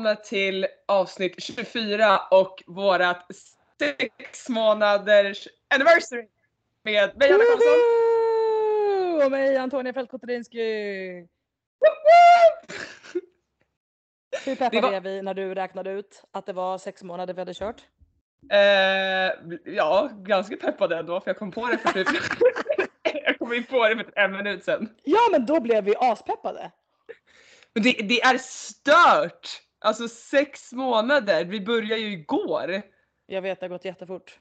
välkomna till avsnitt 24 och vårat sex månaders anniversary med mig Anna Karlsson. Och mig Antonia Fältkotterinsky. Hur peppade var- är vi när du räknade ut att det var sex månader vi hade kört? Eh, ja, ganska peppad ändå för jag kom på det för typ Jag kom in på det för en minut sedan. Ja men då blev vi aspeppade. Men det, det är stört! Alltså sex månader, vi började ju igår. Jag vet det har gått jättefort.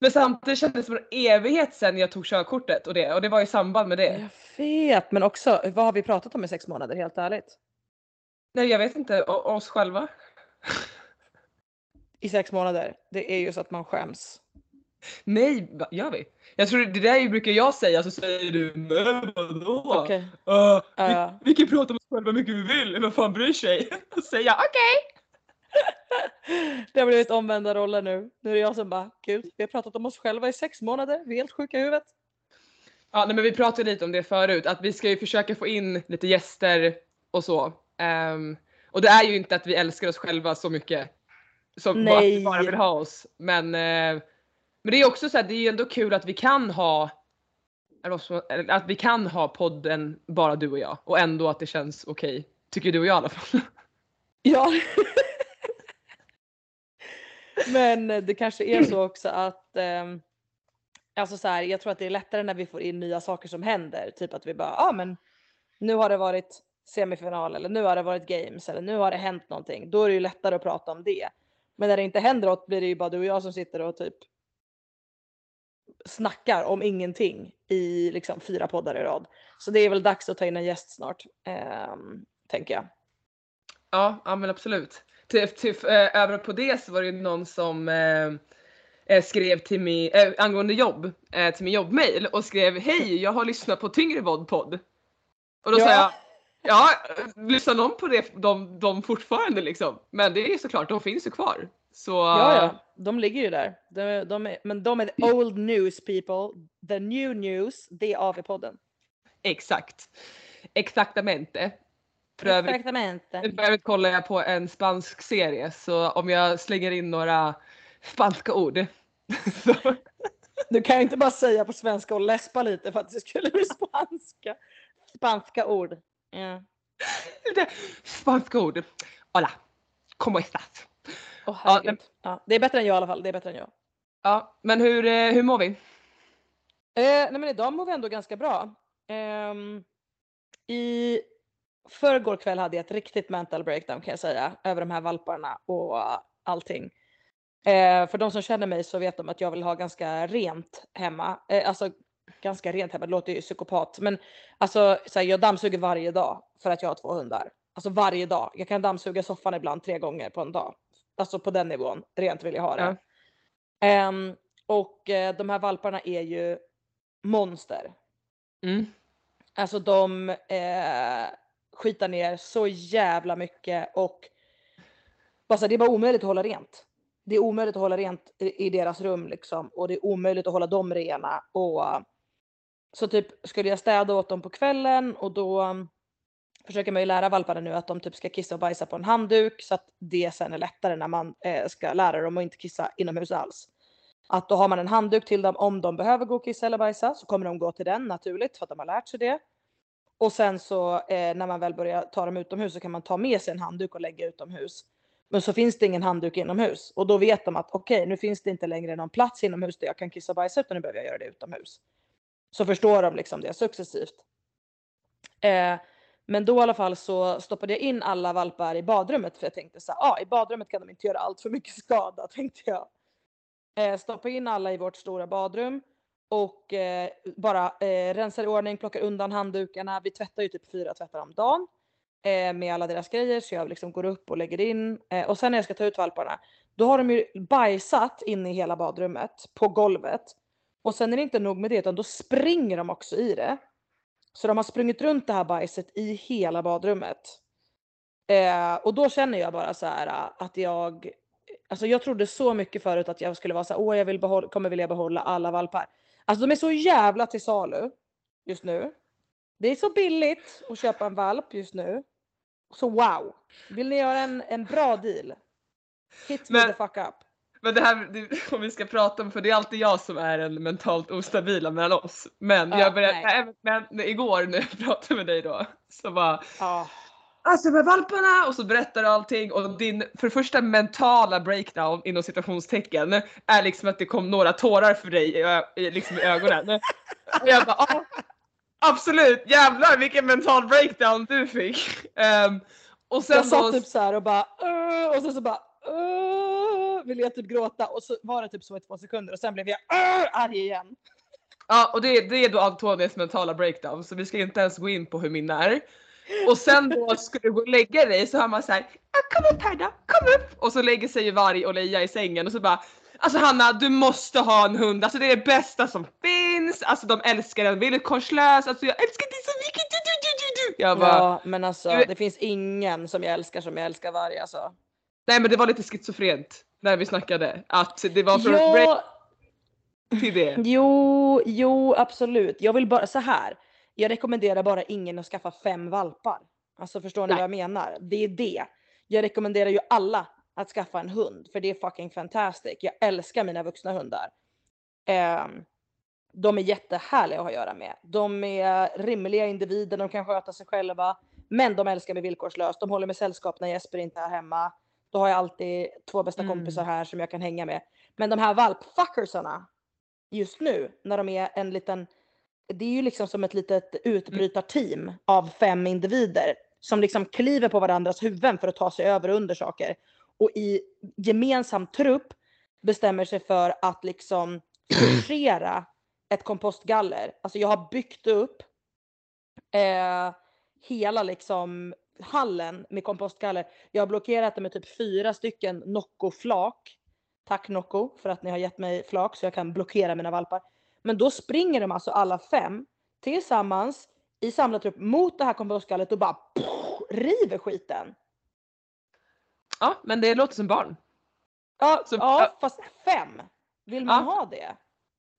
Men samtidigt kändes det som en evighet sedan jag tog körkortet och det och det var i samband med det. Jag vet men också vad har vi pratat om i sex månader helt ärligt? Nej jag vet inte, o- oss själva. I sex månader. Det är ju så att man skäms. Nej, gör vi? Jag tror det där brukar jag säga så säger du men vadå? Okej. Uh, Ja. vi, vi kan prata om själva mycket vi vill, vem fan bryr sig? Jag okej. Det har blivit omvända roller nu. Nu är det jag som bara gud vi har pratat om oss själva i sex månader. Vi är helt sjuka i huvudet. Ja nej, men vi pratade lite om det förut att vi ska ju försöka få in lite gäster och så. Ehm, och det är ju inte att vi älskar oss själva så mycket som bara, bara vill ha oss. Men, eh, men det är också så här, det är ju ändå kul att vi kan ha eller vad ska man- eller att vi kan ha podden bara du och jag och ändå att det känns okej. Tycker du och jag i alla fall. Ja. Men eh, det kanske är så också att eh, Alltså så här, jag tror att det är lättare när vi får in nya saker som händer. Typ att vi bara, ja ah, men nu har det varit semifinal eller nu har det varit games eller nu har det hänt någonting. Då är det ju lättare att prata om det. Men när det inte händer något blir det ju bara du och jag som sitter och typ snackar om ingenting i liksom fyra poddar i rad. Så det är väl dags att ta in en gäst snart, ehm, tänker jag. Ja, ja men absolut. Till, till, eh, över på det så var det ju någon som eh, eh, skrev till mig eh, angående jobb eh, till min jobbmail och skrev hej jag har lyssnat på Tyngre podd. Och då sa jag ja, lyssnar någon på det de, de fortfarande liksom? Men det är ju såklart, de finns ju kvar. Så Ja, ja, de ligger ju där. De, de är, men de är the old news people. The new news, det är AV-podden. exakt. Exaktamente. För övrigt, för övrigt kollar jag på en spansk serie så om jag slänger in några spanska ord så Du kan ju inte bara säga på svenska och läspa lite för att det skulle bli spanska. Spanska ord. Ja. Lite spanska ord. Hola, ¿cómo estás? Åh Ja, herregud. Ja, det är bättre än jag i alla fall. Det är bättre än jag. Ja, men hur, eh, hur mår vi? Eh, nej men idag mår vi ändå ganska bra. Ehm, I förrgår kväll hade jag ett riktigt mental breakdown kan jag säga. Över de här valparna och allting. Eh, för de som känner mig så vet de att jag vill ha ganska rent hemma. Eh, alltså ganska rent hemma, det låter ju psykopat. Men alltså så här, jag dammsuger varje dag för att jag har två hundar. Alltså varje dag. Jag kan dammsuga soffan ibland tre gånger på en dag. Alltså på den nivån. Rent vill jag ha det. Ja. Ehm, och eh, de här valparna är ju monster. Mm. Alltså de eh, skitar ner så jävla mycket och bara så här, det är bara omöjligt att hålla rent. Det är omöjligt att hålla rent i, i deras rum liksom och det är omöjligt att hålla dem rena och så typ skulle jag städa åt dem på kvällen och då um, försöker man ju lära valparna nu att de typ ska kissa och bajsa på en handduk så att det sen är lättare när man eh, ska lära dem att inte kissa inomhus alls. Att då har man en handduk till dem om de behöver gå och kissa eller bajsa så kommer de gå till den naturligt för att de har lärt sig det. Och sen så eh, när man väl börjar ta dem utomhus så kan man ta med sig en handduk och lägga utomhus. Men så finns det ingen handduk inomhus och då vet de att okej, nu finns det inte längre någon plats inomhus där jag kan kissa och bajsa utan nu behöver jag göra det utomhus. Så förstår de liksom det successivt. Eh, men då i alla fall så stoppade jag in alla valpar i badrummet för jag tänkte så här, ah, i badrummet kan de inte göra allt för mycket skada tänkte jag. Eh, stoppa in alla i vårt stora badrum och eh, bara eh, rensar i ordning, plockar undan handdukarna. Vi tvättar ju typ fyra tvättar om dagen eh, med alla deras grejer så jag liksom går upp och lägger in eh, och sen när jag ska ta ut valparna då har de ju bajsat inne i hela badrummet på golvet och sen är det inte nog med det utan då springer de också i det. Så de har sprungit runt det här bajset i hela badrummet. Eh, och då känner jag bara så här äh, att jag, alltså jag trodde så mycket förut att jag skulle vara så här, åh jag vill behålla, kommer vilja behålla alla valpar. Alltså de är så jävla till salu just nu. Det är så billigt att köpa en valp just nu. Så wow. Vill ni göra en, en bra deal? Hit me Men- the fuck up. Men det här, det, om vi ska prata om, för det är alltid jag som är den mentalt ostabila mellan oss. Men Ja, jag började, nej. även, men igår när jag pratade med dig då, så bara Ja. Alltså med valparna! Och så berättar du allting och din för det första mentala breakdown inom citationstecken är liksom att det kom några tårar för dig i, liksom i ögonen. Och jag bara ja, absolut, jävlar vilken mental breakdown du fick. Ehm, och sen Jag satt då, typ så här och bara "Åh", och sen så bara "Åh", ville jag typ gråta och så var det typ så i två sekunder och sen blev jag arg igen. ja, och det, det är då Antonias mentala breakdown så vi ska inte ens gå in på hur min är. Och sen då ska du gå och lägga dig så hör man så här, "Ah, kom upp här då, kom upp! Och så lägger sig ju Varg och Leia i sängen och så bara Alltså Hanna, du måste ha en hund, alltså det är det bästa som finns, alltså de älskar en villkorslös, alltså jag älskar dig så mycket, du, du, du, du, du. Jag bara, Ja men alltså Du- det finns ingen som jag älskar som jag älskar varg alltså. Nej men det var lite schizofrent när vi snackade, att det var från Ja, till det. jo, jo absolut. Jag vill bara så här. Jag rekommenderar bara ingen att skaffa fem valpar. Alltså förstår ni Nej. vad jag menar? Det är det. Jag rekommenderar ju alla att skaffa en hund för det är fucking fantastic. Jag älskar mina vuxna hundar. Ehm, de är jättehärliga att ha att göra med. De är rimliga individer, de kan sköta sig själva. Men de älskar mig villkorslöst. De håller mig sällskap när Jesper inte är hemma. Då har jag alltid två bästa Mm. kompisar här som jag kan hänga med. Men de här valpfuckersarna just nu när de är en liten, det är ju liksom som ett litet utbrytarteam av fem individer som liksom kliver på varandras huvuden för att ta sig över och under saker. Och i gemensam trupp bestämmer sig för att liksom forcera ett kompostgaller. Alltså jag har byggt upp eh, hela liksom hallen med kompostgaller. Jag har blockerat det med typ fyra stycken Nocco-flak. Tack Nocco för att ni har gett mig flak så jag kan blockera mina valpar. Men då springer de alltså alla fem tillsammans i samlad trupp mot det här kompostgallret och bara pff, river skiten. Ja men det låter som barn. Ja, Så- ja fast fem. Vill man Ja. ha det?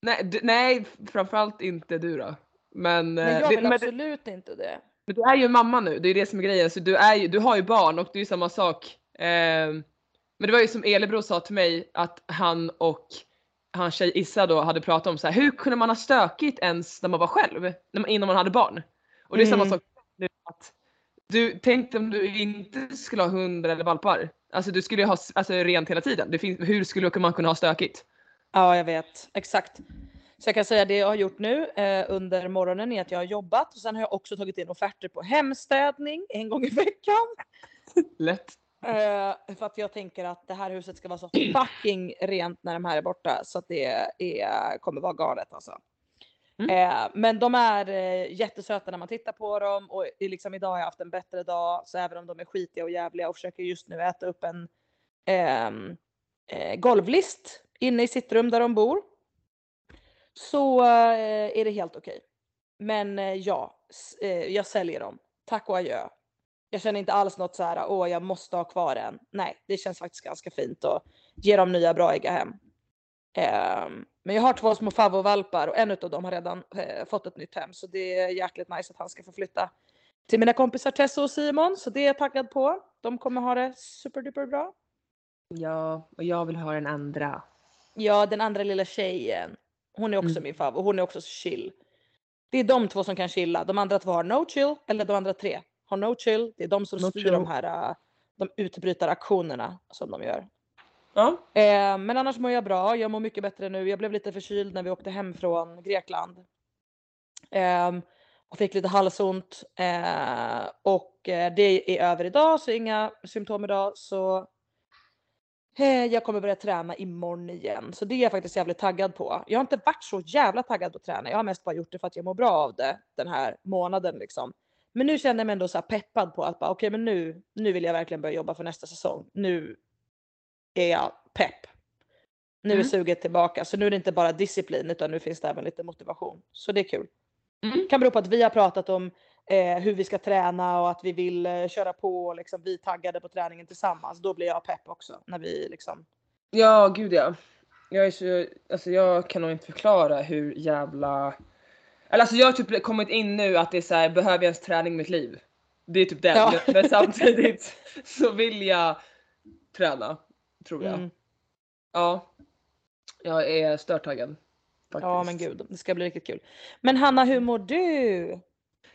Nej, nej framförallt inte du då. Men, Men eh, jag det- vill det- absolut inte det. Men du är ju mamma nu, det är ju det som är grejen. Så du, är ju, du har ju barn och det är ju samma sak. Ehm, men det var ju som Elebro sa till mig att han och hans tjej Issa då hade pratat om så här, hur kunde man ha stökigt ens när man var själv? När man, innan man hade barn. Och det är samma Mm. sak nu. Att du tänkte om du inte skulle ha hundar eller valpar. Alltså du skulle ju ha alltså, rent hela tiden. Det finns, hur skulle man kunna ha stökigt? Ja, jag vet. Exakt. Så jag kan säga det jag har gjort nu eh, under morgonen är att jag har jobbat och sen har jag också tagit in offerter på hemstädning en gång i veckan. Lätt. Eh, för att jag tänker att det här huset ska vara så fucking rent när de här är borta så att det är, kommer vara galet alltså. Mm. Eh, men de är eh, jättesöta när man tittar på dem och liksom idag har jag haft en bättre dag så även om de är skitiga och jävliga och försöker just nu äta upp en ehm, eh, golvlist inne i sitt rum där de bor. Så eh, är det helt okej. Men eh, ja, eh, jag säljer dem. Tack och adjö. Jag känner inte alls något så här, åh jag måste ha kvar en. Nej, det känns faktiskt ganska fint att ge dem nya bra hem. Ehm, men jag har två små favovalpar och en av dem har redan eh, fått ett nytt hem så det är jäkligt nice att han ska få flytta till mina kompisar Tessa och Simon så det är jag taggad på. De kommer ha det superduper bra. Ja, och jag vill ha den andra. Ja, den andra lilla tjejen. Hon är också Mm. min favorit och hon är också så chill. Det är de två som kan chilla. De andra två har no chill, eller de andra tre har no chill. Det är de som No styr chill. de här äh, de utbrytaraktionerna som de gör. Ja. Eh, men annars mår jag bra. Jag mår mycket bättre nu. Jag blev lite förkyld när vi åkte hem från Grekland. Ehm, och fick lite halsont. Eh, och eh, det är över idag så inga symptom idag. Så eh, jag kommer börja träna imorgon igen. Så det är jag faktiskt jävligt taggad på. Jag har inte varit så jävla taggad på att träna. Jag har mest bara gjort det för att jag mår bra av det den här månaden liksom. Men nu känner jag mig ändå så peppad på att bara, okej men nu, nu vill jag verkligen börja jobba för nästa säsong. Nu är jag pepp. Nu är Mm. suget tillbaka. Så nu är det inte bara disciplin utan nu finns det även lite motivation. Så det är kul. Mm. Kan bero på att vi har pratat om eh, hur vi ska träna och att vi vill eh, köra på och liksom vi taggade på träningen tillsammans. Då blir jag pepp också. När vi liksom. Ja, gud ja. Jag är så, alltså jag kan nog inte förklara hur jävla... Eller alltså jag har typ kommit in nu att det är så här, behöver jag ens träning i mitt liv? Det är typ den. Ja. Men samtidigt så vill jag träna. Tror jag. Mm. Ja. Jag är störtaggad. Faktiskt. Ja men gud, det ska bli riktigt kul. Men Hanna, hur mår du?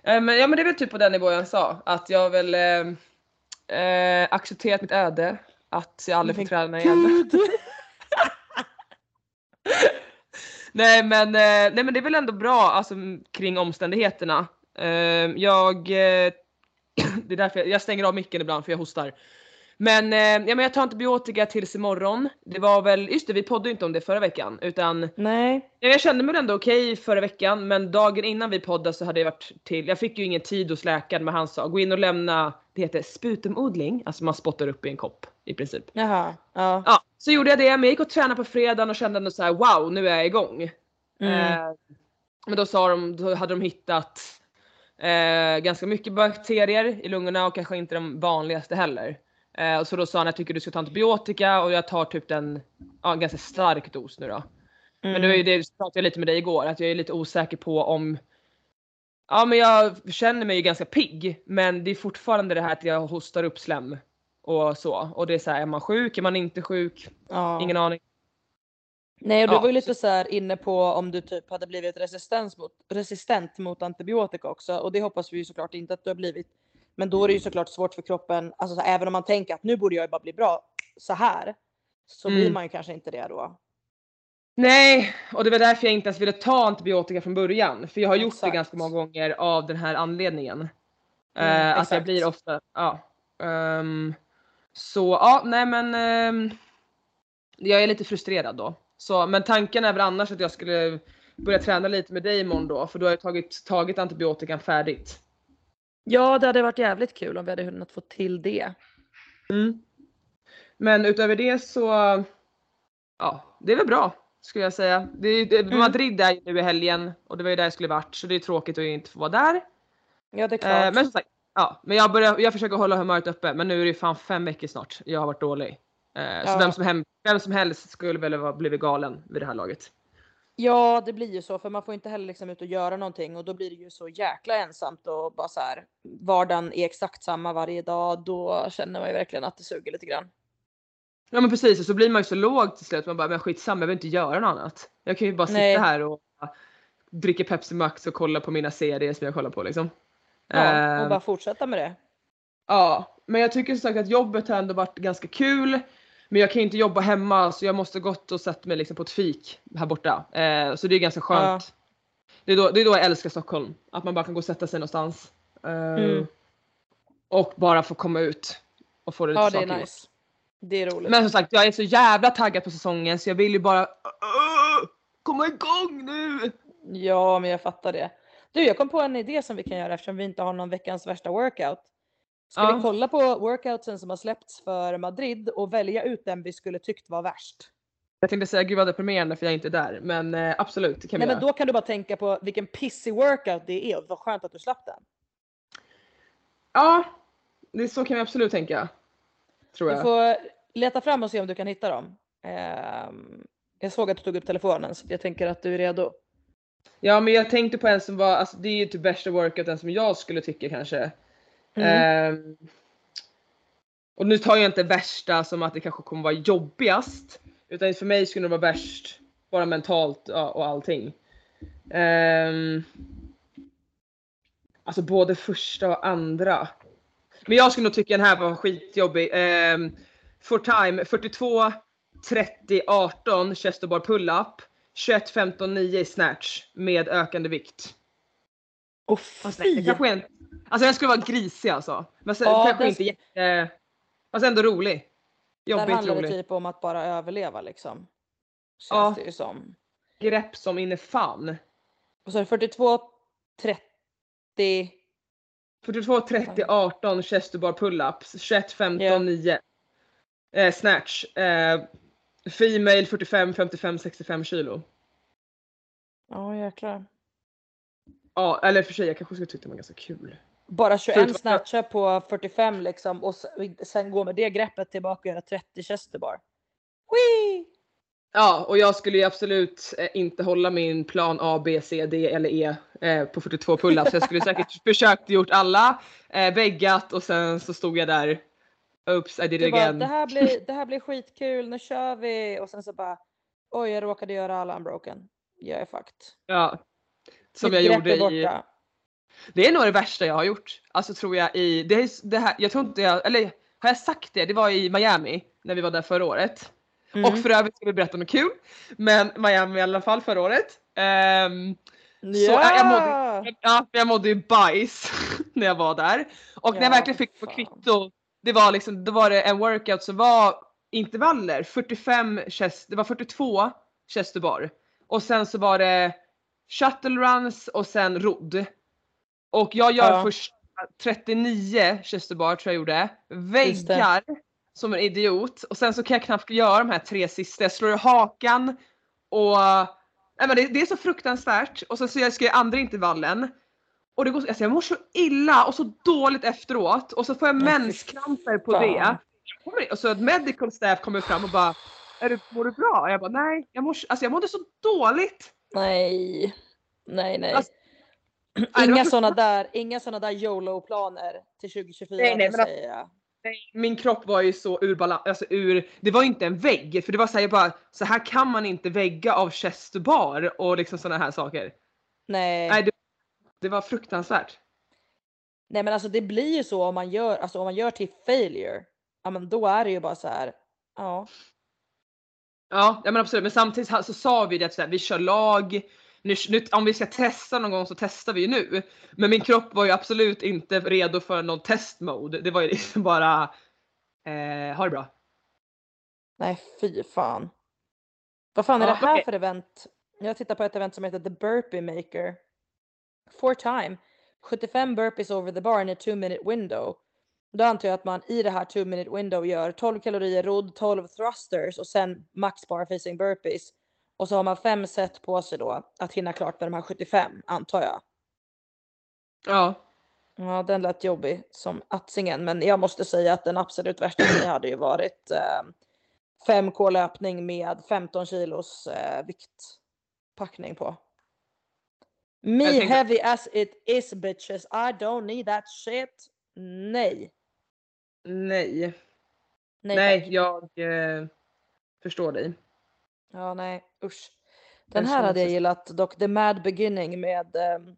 Men, ja men det är väl typ på den nivån jag sa. Att jag har väl eh, eh, accepterat mitt öde. Att jag aldrig får träna igen. Nej, men, eh, nej men det är väl ändå bra alltså, kring omständigheterna. Eh, jag, det är därför jag, jag stänger av micken ibland för jag hostar. Men, eh, ja, men jag tar antibiotika tills imorgon. Det var väl, just det vi poddade inte om det förra veckan utan Nej. Ja, Jag kände mig ändå okej förra veckan men dagen innan vi poddade så hade jag varit till, jag fick ju ingen tid hos läkaren men han sa gå in och lämna, det heter sputumodling, alltså man spottar upp i en kopp i princip. Jaha. Ja. Ja, så gjorde jag det men jag gick och tränade på fredagen och kände ändå så här: wow nu är jag igång. Mm. Eh, men då sa de, då hade de hittat eh, ganska mycket bakterier i lungorna och kanske inte de vanligaste heller. Eh, så då sa han jag tycker du ska ta antibiotika och jag tar typ den, ja, en ganska stark dos nu då. Men det var ju Mm. det pratade jag lite med dig igår, att jag är lite osäker på om Ja men jag känner mig ju ganska pigg men det är fortfarande det här att jag hostar upp slem och så. Och det är så här, är man sjuk, är man inte sjuk? Ja. Ingen aning. Nej och du Ja, var ju lite så här inne på om du typ hade blivit resistens mot, resistent mot antibiotika också och det hoppas vi ju såklart inte att du har blivit. Men då är det ju såklart svårt för kroppen, alltså så även om man tänker att nu borde jag ju bara bli bra så här så blir Mm. man ju kanske inte det då. Nej, och det var därför jag inte ens ville ta antibiotika från början. För jag har gjort det ganska många gånger av den här anledningen. Mm, Eh, att jag blir ofta, ja. Ehm, så ja, nej men ehm, jag är lite frustrerad då. Så, men tanken är väl annars att jag skulle börja träna lite med dig imorgon då, för då har jag tagit, tagit antibiotikan färdigt. Ja det hade varit jävligt kul om vi hade hunnit få till det. Mm. Men utöver det så, ja, det är väl bra skulle jag säga. Det, det, Mm. Madrid är ju nu i helgen och det var ju där jag skulle varit så det är tråkigt att inte få vara där. Ja det är klart. Eh, men som sagt, ja, men jag, börjar, jag försöker hålla humöret uppe men nu är det ju fan fem veckor snart. Jag har varit dålig. Eh, Så Ja. vem som, hem, vem som helst skulle väl ha blivit galen vid det här laget. Ja det blir ju så för man får inte heller liksom ut och göra någonting och då blir det ju så jäkla ensamt och bara så här vardagen är exakt samma varje dag. Då känner man ju verkligen att det suger lite grann. Ja men precis och så blir man ju så låg till slut. Man bara, men skitsamma jag vill inte göra något annat. Jag kan ju bara Nej. sitta här och dricka Pepsi Max och kolla på mina serier som jag kollar på liksom. Ja, och bara fortsätta med det. Ja, men jag tycker som sagt att jobbet har ändå varit ganska kul. Men jag kan ju inte jobba hemma så jag måste gått och sätta mig liksom på ett fik här borta. Eh, så det är ganska skönt. Det, är då, det är då jag älskar Stockholm. Att man bara kan gå och sätta sig någonstans. Eh, Mm. Och bara få komma ut. Och få det lite Ja det saker är gjort. nice. Det är roligt. Men som sagt jag är så jävla taggad på säsongen så jag vill ju bara "Åh, komma igång nu. Ja men jag fattar det. Du jag kom på en idé som vi kan göra eftersom vi inte har någon veckans värsta workout. Ska Ja. vi kolla på workoutsen som har släppts för Madrid och välja ut den vi skulle tyckt var värst? Jag tänkte säga gud vad deprimerande för jag är inte där. Men eh, absolut det kan Nej vi men göra. då kan du bara tänka på vilken pissig workout det är och vad skönt att du slapp den. Ja, det så kan vi absolut tänka. Tror Du jag. får leta fram och se om du kan hitta dem. Ehm, jag såg att du tog upp telefonen så jag tänker att du är redo. Ja men jag tänkte på en som var, alltså det är ju typ värsta workouten som jag skulle tycka kanske. Mm. Ehm, och nu tar jag inte värsta som att det kanske kommer vara jobbigast. Utan för mig skulle det vara värst bara mentalt och allting. Ehm, alltså både första och andra. Men jag skulle nog tycka den här var skitjobbig. Um, for time 42 30 18 chest bar pull-up. 21 15 9 i snatch med ökande vikt. Fast det fy! kanske är en, alltså den skulle vara grisig alltså. Men sen, Ja, kanske inte jätte... Fast ändå rolig. Där Jobbigt handlar det rolig. typ om att bara överleva liksom. Känns Ja. det ju som. Grepp som inne fan. Och så är det 42, 30. 42 30 18 chest och bar pull-ups. 21 15 Ja. 9. Eh, snatch. Eh, female 45 55 65 kilo. Ja jäklar. Ja eller för sig jag kanske skulle tycka det var ganska kul. Bara 21 Förutom- snatchar på 45 liksom och sen gå med det greppet tillbaka och göra 30 chesterbar. Whee! Ja, och jag skulle ju absolut eh, inte hålla min plan A, B, C, D eller E eh, på 42 pull-ups. Jag skulle säkert försökt gjort alla, eh, väggat och sen så stod jag där. Oops, I did it Du bara, again. det, här blir, det här blir skitkul, nu kör vi! Och sen så bara, oj jag råkade göra alla unbroken. Jag är fucked. Ja. Som Mitt jag gjorde i... Det är nog det värsta jag har gjort. Alltså tror jag i, det, är, det här, jag tror inte jag, eller har jag sagt det? Det var i Miami när vi var där förra året. Mm. Och för övrigt ska vi berätta något kul. Men Miami i alla fall förra året. Ehm, så ja! jag mådde- ja, jag mådde ju bajs när jag var där. Och när jag Ja, verkligen fick på kvitto, det var liksom, då var det en workout som var intervaller, 45 chest, det var 42 chest bar. Och sen så var det shuttle runs och sen rodd. Och jag gör Ja. först 39 chest to bar tror jag gjorde. Väggar som en idiot och sen så kan jag knappt göra de här tre sista. Jag slår i hakan och nej, men det, det är så fruktansvärt. Och så, så jag ska jag andra intervallen och det går, alltså jag mår så illa och så dåligt efteråt och så får jag menskramper på fan. det. Och så ett medical staff kommer fram och bara är du, mår du bra? Och jag bara nej, jag, mår, alltså jag mådde så dåligt. Nej. Nej, nej. Alltså, inga så- sådana där, inga såna där YOLO-planer till 2024, Nej, nej, men säger jag. Nej, min kropp var ju så ur balans, alltså ur, det var ju inte en vägg för det var såhär jag bara, så här kan man inte vägga av chest to bar och liksom sådana här saker. Nej. Nej, det, det var fruktansvärt. Nej men alltså det blir ju så om man gör, alltså om man gör till failure. Ja men då är det ju bara så här. Ja. Ja, ja men absolut, men samtidigt så sa vi det att här, vi kör lag, nu, nu, om vi ska testa någon gång så testar vi ju nu. Men min kropp var ju absolut inte redo för någon testmode. Det var ju liksom bara, eh, ha det bra. Nej fy fan. Vad fan är Ja, det här okej. för event? Jag tittar på ett event som heter The Burpee Maker. For time. 75 burpees over the bar in a two minute window. Då antar jag att man i det här two minute window gör 12 kalorier rodd, 12 thrusters och sen max bar facing burpees. Och så har man fem set på sig då att hinna klart med de här 75 antar jag. Ja. Ja, den lät jobbig som attsingen, men jag måste säga att den absolut värsta hade ju varit eh, 5K löpning med 15 kilos eh, viktpackning på. Me tänkte- heavy as it is bitches, I don't need that shit. Nej. Nej. Nej, Nej, jag eh, förstår dig. Ja, nej, usch. Den här hade jag gillat dock, The Mad Beginning med um,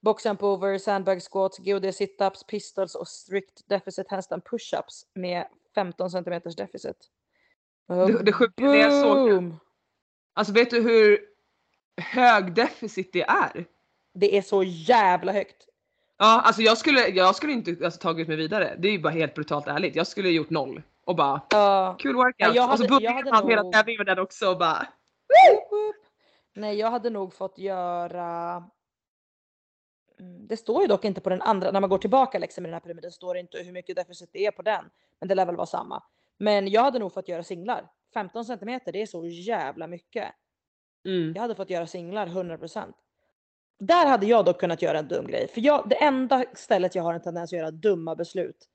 box jump over, sandbag squats, GOD sit-ups, pistols och strict deficit handstand push-ups med 15 centimeters deficit. Det- det sjuka är när jag såg- Boom! Alltså vet du hur hög deficit det är? Det är så jävla högt. Ja, alltså jag skulle, jag skulle inte alltså, tagit mig vidare. Det är ju bara helt brutalt ärligt. Jag skulle gjort noll och bara Ja. kul workout. Ja, jag och så hade- började hade man hela nog- tävlingen med den också och bara. Nej, jag hade nog fått göra Mm, Det står ju dock inte på den andra, när man går tillbaka liksom i den här pyramiden står det inte hur mycket deficit det är på den. Men det lär väl vara samma. Men jag hade nog fått göra singlar. 15 centimeter, det är så jävla mycket. mm. Jag hade fått göra singlar 100%. Där hade jag dock kunnat göra en dum grej. För jag, det enda stället jag har en tendens att göra dumma beslut.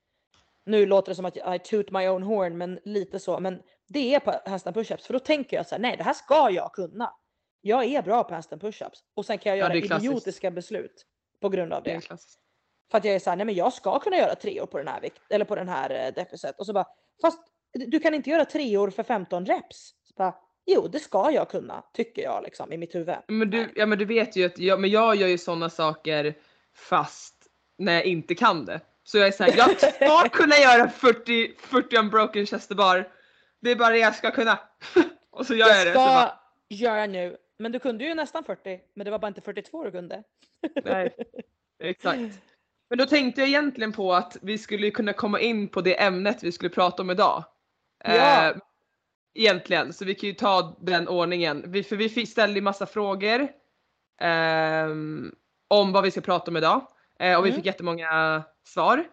Nu låter det som att I toot my own horn, men lite så. Men det är på handstand pushups. För då tänker jag så här, nej det här ska jag kunna. Jag är bra på handstand pushups. Och sen kan jag Ja, göra klassiskt. idiotiska beslut. På grund av Det det. För att jag är såhär, nej men jag ska kunna göra treor på den här vikt, eller på den här eh, deficit. Och så bara, fast du kan inte göra treor för 15 reps. Så bara, jo det ska jag kunna, tycker jag liksom i mitt huvud. Men du, ja, men du vet ju att jag, men jag gör ju sådana saker fast när jag inte kan det. Så jag är såhär, jag ska kunna göra 40, 40 unbroken chest to bar. Det är bara det jag ska kunna. och så gör jag, jag det. ska Så bara, göra nu. Men du kunde ju nästan 40, men det var bara inte 42 du kunde. nej, exakt. Men då tänkte jag egentligen på att vi skulle kunna komma in på det ämnet vi skulle prata om idag. Ja. Eh, egentligen, så vi kan ju ta den ordningen. Vi, för vi ställde ju massa frågor ehm, om vad vi ska prata om idag. Eh, och vi Mm. fick jättemånga svar.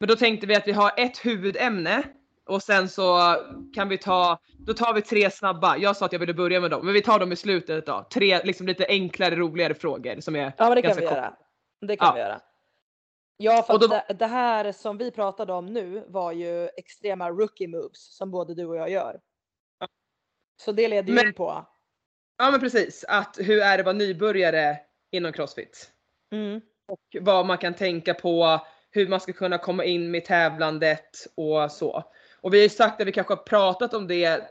Men då tänkte vi att vi har ett huvudämne och sen så kan vi ta, då tar vi tre snabba. Jag sa att jag ville börja med dem, men vi tar dem i slutet då. Tre liksom lite enklare, roligare frågor som är Ja men det kan vi kort. göra. Det kan Ja. vi göra. Ja för då- det, det här som vi pratade om nu var ju extrema rookie moves som både du och jag gör. Så det leder ju Men- in på. Ja men precis, att hur är det att vara nybörjare inom Crossfit? Mm. Och vad man kan tänka på, hur man ska kunna komma in med tävlandet och så. Och vi har ju sagt att vi kanske har pratat om det,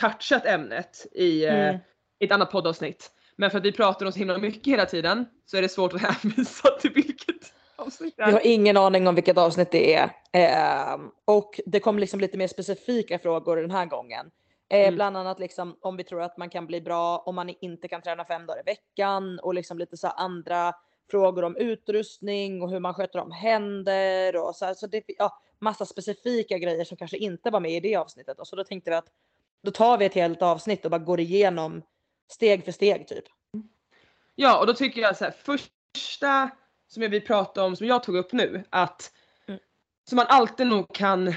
touchat ämnet i eh, Mm. ett annat poddavsnitt. Men för att vi pratar om så himla mycket hela tiden så är det svårt att hänvisa till vilket avsnitt det Vi har är. ingen aning om vilket avsnitt det är. Ehm, och det kom liksom lite mer specifika frågor den här gången. Eh, Mm. Bland annat liksom om vi tror att man kan bli bra om man inte kan träna fem dagar i veckan och liksom lite så andra frågor om utrustning och hur man sköter om händer och så, här, så det ja, massa specifika grejer som kanske inte var med i det avsnittet och så då tänkte vi att då tar vi ett helt avsnitt och bara går igenom steg för steg typ. Ja och då tycker jag så här, första som jag vill prata om som jag tog upp nu att Mm. som man alltid nog kan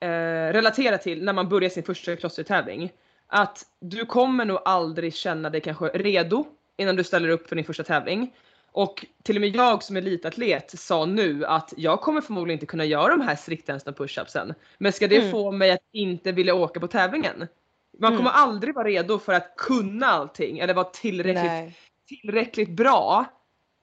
eh, relatera till när man börjar sin första crossfit-tävling. Att du kommer nog aldrig känna dig kanske redo innan du ställer upp för din första tävling. Och till och med jag som elitatlet sa nu att jag kommer förmodligen inte kunna göra de här striktänsta push-upsen. Men ska det Mm. få mig att inte vilja åka på tävlingen? Man Mm. kommer aldrig vara redo för att kunna allting eller vara tillräckligt Nej. tillräckligt bra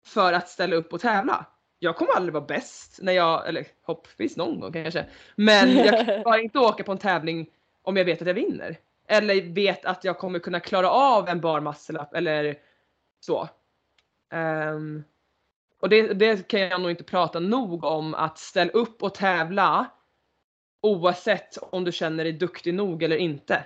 för att ställa upp och tävla. Jag kommer aldrig vara bäst när jag, eller hoppvis någon gång kanske. Men jag kan bara inte åka på en tävling om jag vet att jag vinner. Eller vet att jag kommer kunna klara av en bar muscle up eller så. Um, och det, det kan jag nog inte prata nog om att ställa upp och tävla oavsett om du känner dig duktig nog eller inte.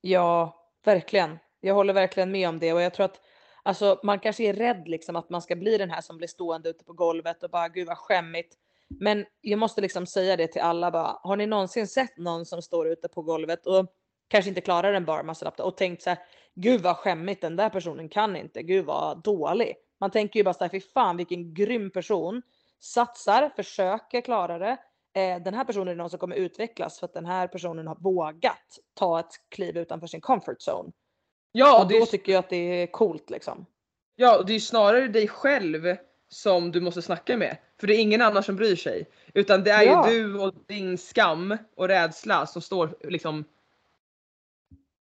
Ja, verkligen. Jag håller verkligen med om det och jag tror att alltså, man kanske är rädd liksom att man ska bli den här som blir stående ute på golvet och bara gud vad skämmigt. Men jag måste liksom säga det till alla bara. Har ni någonsin sett någon som står ute på golvet och kanske inte klarar en bar muscle up och tänkt så här. Gud vad skämmigt den där personen kan inte. Gud vad dålig. Man tänker ju bara så här, fy fan vilken grym person. Satsar, försöker klara det. Eh, den här personen är någon som kommer utvecklas för att den här personen har vågat ta ett kliv utanför sin comfort zone. Ja, och då tycker jag att det är coolt liksom. Ja, det är ju snarare dig själv som du måste snacka med. För det är ingen annan som bryr sig. Utan det är Ja. ju du och din skam och rädsla som står liksom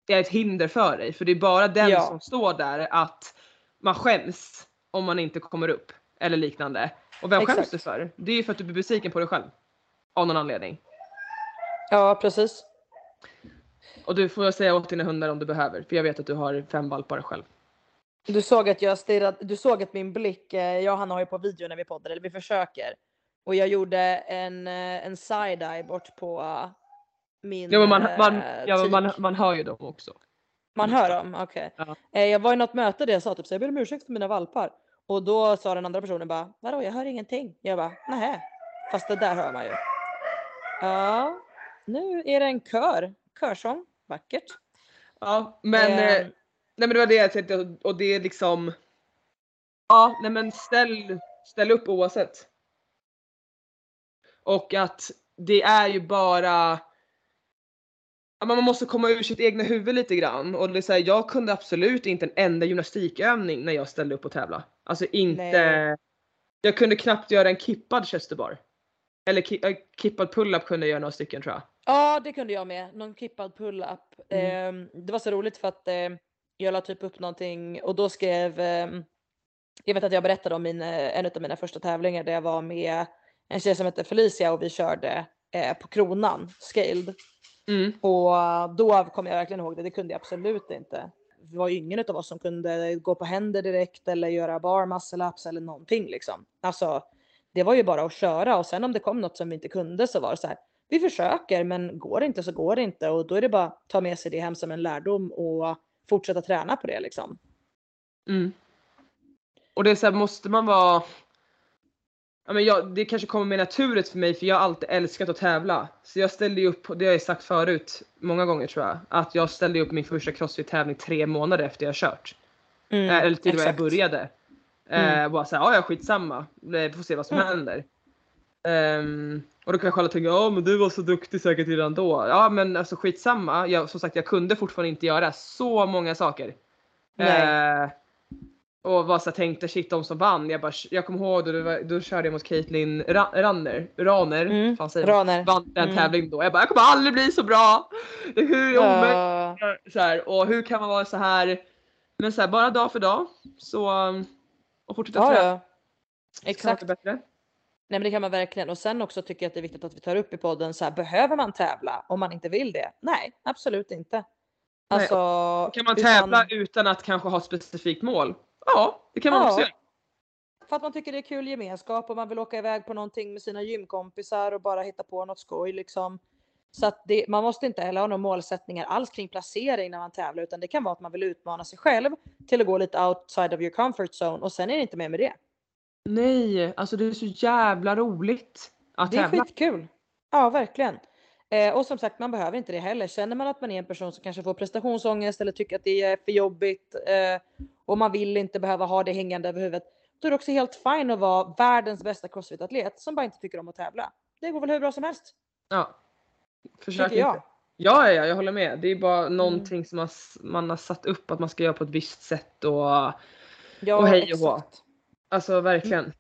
är ett hinder för dig. För det är bara den Ja. som står där att man skäms om man inte kommer upp. Eller liknande. Och vem skäms Exakt. du för? Det är ju för att du blir besviken på dig själv. Av någon anledning. Ja, precis. Och du får säga åt dina hundar om du behöver. För jag vet att du har fem valpar själv. Du såg att jag stirrade, du såg att min blick, eh, jag och Hanna har ju på video när vi poddar, eller vi försöker. Och jag gjorde en, eh, en side-eye bort på eh, min Ja men man, man, ja, men man, man hör ju dem också. Man hör dem, okej. Ja. Eh, jag var i något möte där jag sa typ så jag ber om ursäkt för mina valpar. Och då sa den andra personen bara vadå jag hör ingenting. Jag bara nähä. Fast det där hör man ju. Ja, nu är det en kör. Körsång, vackert. Ja men, Eh, eh, nej men det var det jag tänkte och- det är liksom Ja nej men ställ, ställ upp oavsett. Och att det är ju bara man måste komma ur sitt egna huvud lite grann och det är så här, jag kunde absolut inte en enda gymnastikövning när jag ställde upp och tävla. Alltså inte Nej. Jag kunde knappt göra en kippad chesterbar. Eller ki, äh, kippad pull-up kunde jag göra några stycken tror jag. Ja, det kunde jag med. Någon kippad pull-up. Mm. Eh, det var så roligt för att eh, jag la typ upp någonting och då skrev eh, jag vet att jag berättade om min, eh, en av mina första tävlingar där jag var med en tjej som heter Felicia och vi körde eh, på kronan, scaled. Mm. Och då kommer jag verkligen ihåg det, det kunde jag absolut inte. Det var ju ingen av oss som kunde gå på händer direkt eller göra bar muscle ups eller någonting liksom. Alltså, det var ju bara att köra och sen om det kom något som vi inte kunde så var det så här. Vi försöker men går det inte så går det inte och då är det bara att ta med sig det hem som en lärdom och fortsätta träna på det liksom. Mm. Och det är så här, måste man vara Ja, men jag, det kanske kommer mer naturligt för mig för jag har alltid älskat att tävla. Så jag ställde ju upp, det har jag sagt förut många gånger tror jag, att jag ställde upp min första crossfit-tävling tre månader efter jag kört. Mm, Eh, Eller till och med jag började. Eh, Mm. Bara såhär, ja ja skitsamma, Eh, vi får se vad som Mm. händer. Ehm, och då kanske alla tänker, ja men du var så duktig säkert redan då. Ja men alltså skitsamma, jag, som sagt jag kunde fortfarande inte göra så många saker. Eh, och var så här, tänkte shit de som vann. Jag, bara, jag kommer ihåg då, var, då körde jag mot Caitlyn Ra Ranner, Raner, Mm, fan? Raner. vann den Mm. tävlingen då. Jag bara jag kommer aldrig bli så bra. Hur. Ja. Så här, och hur kan man vara så här. Men så här, bara dag för dag så um, och fortsätta Ja, träna. ja. Exakt. bättre. Nej men det kan man verkligen. Och sen också tycker jag att det är viktigt att vi tar upp i podden så här, behöver man tävla om man inte vill det? Nej, absolut inte. Alltså, Kan man utan- tävla utan att kanske ha ett specifikt mål? Ja, det kan man Ja. också göra. För att man tycker det är kul gemenskap och man vill åka iväg på någonting med sina gymkompisar och bara hitta på något skoj liksom. Så att det, man måste inte heller ha några målsättningar alls kring placering när man tävlar utan det kan vara att man vill utmana sig själv till att gå lite outside of your comfort zone och sen är det inte mer med det. Nej, alltså det är så jävla roligt att Det är tävla. skitkul. Ja, verkligen. Eh, och som sagt, man behöver inte det heller. Känner man att man är en person som kanske får prestationsångest eller tycker att det är för jobbigt eh, och man vill inte behöva ha det hängande över huvudet, då är det också helt fine att vara världens bästa crossfit-atlet som bara inte tycker om att tävla. Det går väl hur bra som helst, Ja. Försök tycker jag. Mm. inte. Ja, ja, ja, jag håller med. Det är bara någonting som man, man har satt upp att man ska göra på ett visst sätt och Ja, Och hej och hå alltså verkligen.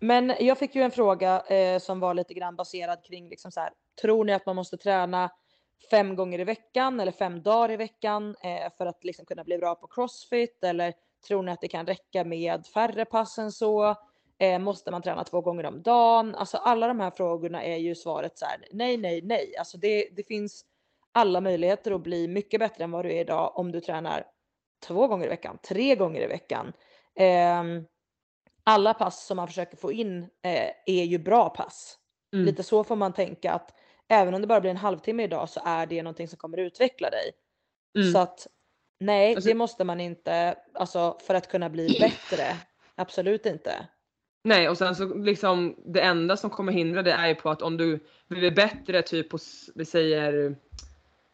Men jag fick ju en fråga eh, som var lite grann baserad kring liksom så här, tror ni att man måste träna fem gånger i veckan eller fem dagar i veckan eh, för att liksom kunna bli bra på crossfit eller tror ni att det kan räcka med färre pass än så? Eh, måste man träna två gånger om dagen? Alltså alla de här frågorna är ju svaret så här, nej, nej, nej. Alltså det, det finns alla möjligheter att bli mycket bättre än vad du är idag om du tränar två gånger i veckan, tre gånger i veckan. Ehm, alla pass som man försöker få in eh, är ju bra pass. Mm. Lite så får man tänka att även om det bara blir en halvtimme idag så är det någonting som kommer utveckla dig. Mm. Så att nej, Alltså- det måste man inte, alltså för att kunna bli bättre. Absolut inte. Nej och sen så liksom det enda som kommer hindra det är ju på att om du vill bli bättre typ på vi säger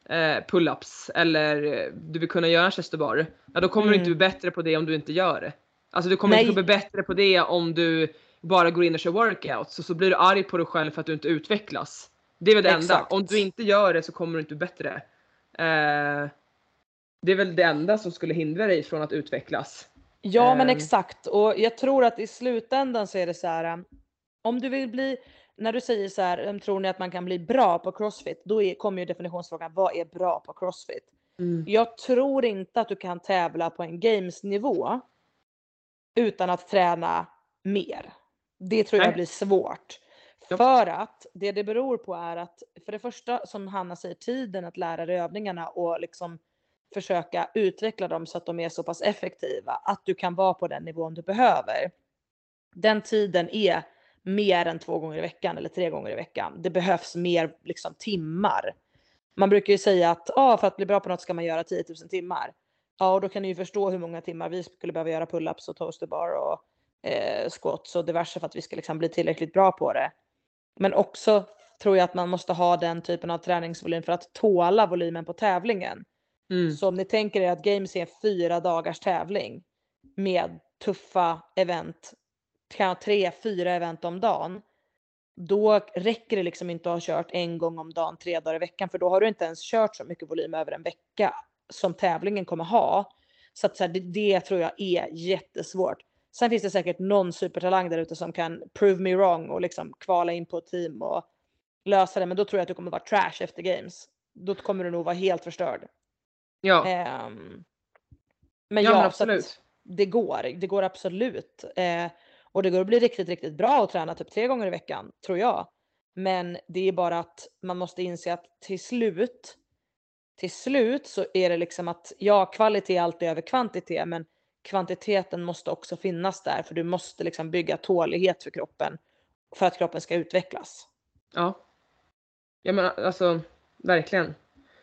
eh, pull-ups eller du vill kunna göra en chest bar. Ja då kommer du inte Mm. bli bättre på det om du inte gör det. Alltså du kommer inte Nej. bli bättre på det om du bara går in och kör workouts och så blir du arg på dig själv för att du inte utvecklas. Det är väl det enda. Exakt. Om du inte gör det så kommer du inte bli bättre. Eh, det är väl det enda som skulle hindra dig från att utvecklas. Ja men Ehm. exakt och jag tror att i slutändan så är det så här. um, Om du vill bli, när du säger så här, um, tror ni att man kan bli bra på crossfit? Då är, kommer ju definitionsfrågan, vad är bra på crossfit? Jag tror inte att du kan tävla på en gamesnivå utan att träna mer. Det tror jag Nej. blir svårt. För att det det beror på är att för det första som Hanna säger tiden att lära dig övningarna och liksom försöka utveckla dem så att de är så pass effektiva att du kan vara på den nivån du behöver. Den tiden är mer än två gånger i veckan eller tre gånger i veckan. Det behövs mer liksom timmar. Man brukar ju säga att ah, för att bli bra på något ska man göra 10 000 timmar. Ja, och då kan ni ju förstå hur många timmar vi skulle behöva göra pull-ups och toaster bar och eh, squats och diverse för att vi ska liksom bli tillräckligt bra på det. Men också tror jag att man måste ha den typen av träningsvolym för att tåla volymen på tävlingen. Mm. Så om ni tänker er att Games är fyra dagars tävling med tuffa event, kan- tre, fyra event om dagen. Då räcker det liksom inte att ha kört en gång om dagen, tre dagar i veckan, för då har du inte ens kört så mycket volym över en vecka som tävlingen kommer ha. Så att så här, det, det tror jag är jättesvårt. Sen finns det säkert någon supertalang där ute som kan prove me wrong och liksom kvala in på ett team och lösa det. Men då tror jag att du kommer vara trash efter games. Då kommer du nog vara helt förstörd. Ja, Ehm, men ja, ja, men absolut. det går. Det går absolut. Eh, och det går att bli riktigt, riktigt bra att träna typ tre gånger i veckan, tror jag. Men det är bara att man måste inse att till slut, till slut så är det liksom att ja, kvalitet är alltid över kvantitet, men kvantiteten måste också finnas där för du måste liksom bygga tålighet för kroppen för att kroppen ska utvecklas. Ja. Ja men alltså verkligen.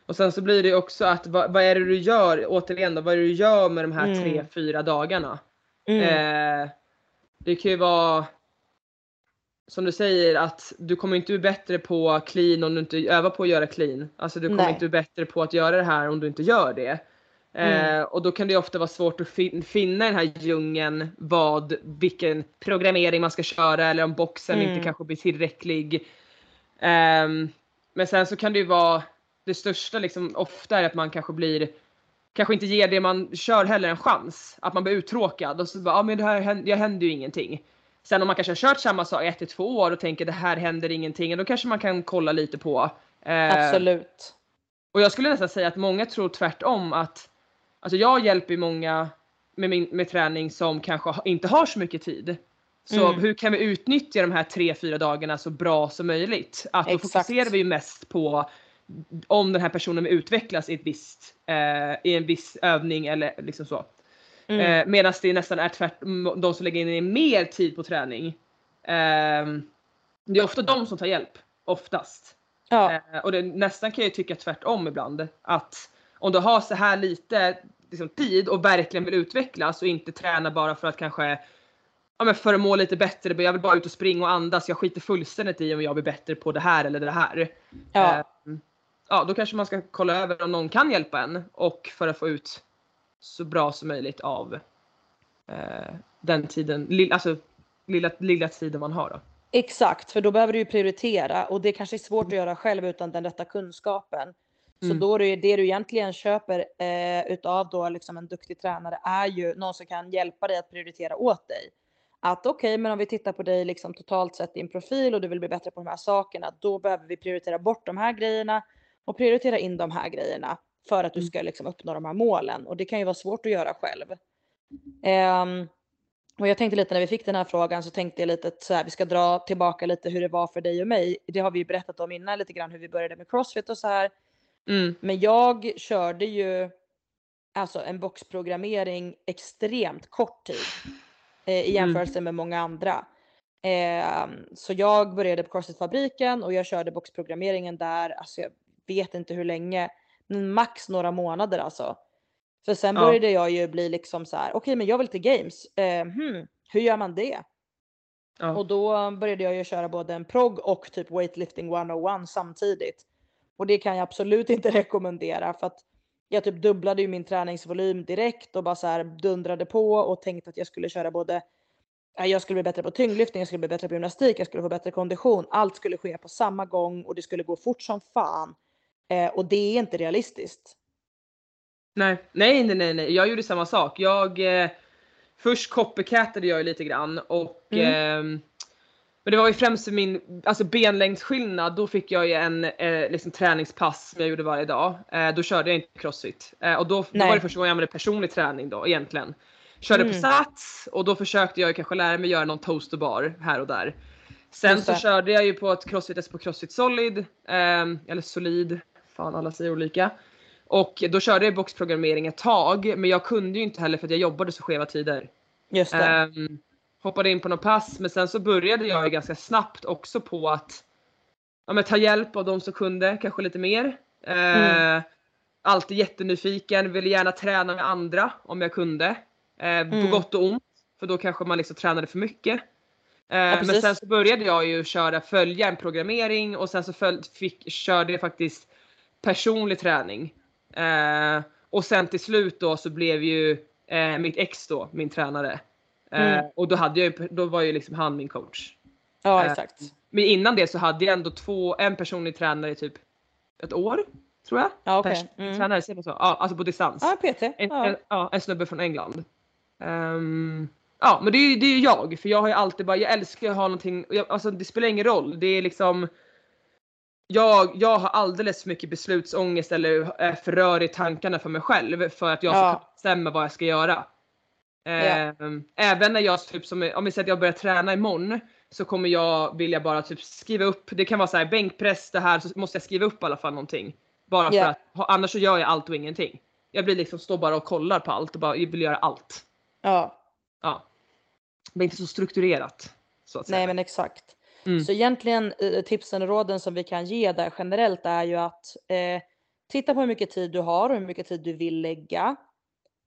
Och sen så blir det också att vad, vad är det du gör, återigen då, vad är det du gör med de här Mm. tre, fyra dagarna? Mm. Eh, det kan ju vara som du säger att du kommer inte bli bättre på clean om du inte övar på att göra clean. Alltså du kommer Nej. inte bli bättre på att göra det här om du inte gör det. Eh, Mm. och då kan det ofta vara svårt att fin- finna den här djungeln vad, vilken programmering man ska köra eller om boxen Mm. inte kanske blir tillräcklig. Ehm, men sen så kan det ju vara det största liksom ofta är att man kanske blir kanske inte ger det man kör heller en chans. Att man blir uttråkad och så bara, ja men det här händer, det händer ju ingenting. Sen om man kanske har kört samma sak ett till två år och tänker det här händer ingenting, då kanske man kan kolla lite på. Eh, Absolut. Och jag skulle nästan säga att många tror tvärtom att, alltså jag hjälper många med, min, med träning som kanske inte har så mycket tid. Så mm. hur kan vi utnyttja de här tre, fyra dagarna så bra som möjligt? Att då Exakt. fokuserar vi ju mest på om den här personen vill utvecklas i, ett visst, eh, i en viss övning eller liksom så. Mm. Eh, Medan det nästan är tvärtom, de som lägger in mer tid på träning. Eh, det är ofta de som tar hjälp, oftast. Ja. Eh, och det, nästan kan jag tycka tvärtom ibland. Att om du har så här lite liksom, tid och verkligen vill utvecklas och inte träna bara för att kanske ja, men för att må lite bättre, jag vill bara ut och springa och andas, jag skiter fullständigt i om jag blir bättre på det här eller det här. Ja. Eh, ja, då kanske man ska kolla över om någon kan hjälpa en och för att få ut så bra som möjligt av eh, den tiden, alltså lilla, lilla tiden man har då. Exakt, för då behöver du ju prioritera och det kanske är svårt att göra själv utan den rätta kunskapen. Så mm. då är det, det du egentligen köper eh, utav då liksom en duktig tränare är ju någon som kan hjälpa dig att prioritera åt dig. Att okej, okay, men om vi tittar på dig liksom totalt sett din profil och du vill bli bättre på de här sakerna, då behöver vi prioritera bort de här grejerna och prioritera in de här grejerna för att du mm. ska liksom uppnå de här målen och det kan ju vara svårt att göra själv. Um, och jag tänkte lite när vi fick den här frågan så tänkte jag lite så här, vi ska dra tillbaka lite hur det var för dig och mig. Det har vi ju berättat om innan lite grann hur vi började med crossfit och så här. Mm. Men jag körde ju alltså en boxprogrammering extremt kort tid eh, i mm. jämförelse mm. med många andra. Eh, så jag började på CrossFit-fabriken och jag körde boxprogrammeringen där, alltså jag vet inte hur länge, max några månader alltså. För sen ja. började jag ju bli liksom så här, okej okay, men jag vill till games, eh, hmm, hur gör man det? Ja. Och då började jag ju köra både en prog och typ weightlifting 101 samtidigt. Och det kan jag absolut inte rekommendera för att jag typ dubblade ju min träningsvolym direkt och bara så här dundrade på och tänkte att jag skulle köra både jag skulle bli bättre på tyngdlyftning, jag skulle bli bättre på gymnastik, jag skulle få bättre kondition. Allt skulle ske på samma gång och det skulle gå fort som fan. Eh, och det är inte realistiskt. Nej, nej, nej, nej, jag gjorde samma sak. Jag eh, först copycatade jag lite grann och mm. eh, men det var ju främst min alltså benlängdsskillnad. Då fick jag ju en eh, liksom träningspass som jag gjorde varje dag. Eh, då körde jag inte crossfit eh, och då, då var det första gången jag använde personlig träning då egentligen. Körde mm. på sats och då försökte jag kanske lära mig göra någon toast bar här och där. Sen så körde jag ju på ett crossfit på crossfit solid ehm, eller solid. Fan alla säger olika. Och då körde jag boxprogrammering ett tag men jag kunde ju inte heller för att jag jobbade så skeva tider. Just det. Um, hoppade in på något pass men sen så började jag ju ganska snabbt också på att ja, ta hjälp av de som kunde, kanske lite mer. Mm. Uh, alltid jättenyfiken, ville gärna träna med andra om jag kunde. Uh, mm. På gott och ont. För då kanske man liksom tränade för mycket. Uh, ja, men sen så började jag ju köra, följa en programmering och sen så följ, fick, körde jag faktiskt personlig träning. Uh, och sen till slut då så blev ju mitt ex då min tränare. Mm. Eh, och då, hade jag, då var ju liksom han min coach. Ja eh, exakt. Men innan det så hade jag ändå två, en personlig tränare i typ ett år. Tror jag. Ja, okay. mm. Tränare, så? Ja, alltså på distans. Ja, PT. En, ja. En, ja, en snubbe från England. Um, ja, men det är ju det är jag. För jag har ju alltid bara, jag älskar att ha någonting, jag, alltså det spelar ingen roll. Det är liksom jag, jag har alldeles för mycket beslutsångest eller är för rörig i tankarna för mig själv för att jag ska ja. bestämma vad jag ska göra. Ehm, även när jag typ som, om vi säger att jag börjar träna imorgon så kommer jag vilja bara typ skriva upp, det kan vara så här bänkpress det här så måste jag skriva upp i alla fall någonting. Bara yeah. för att annars så gör jag allt och ingenting. Jag blir liksom står bara och kollar på allt och bara vill göra allt. Ja. Ja. Men inte så strukturerat. Så att säga. Nej men exakt. Mm. Så egentligen eh, tipsen och råden som vi kan ge där generellt är ju att eh, titta på hur mycket tid du har och hur mycket tid du vill lägga.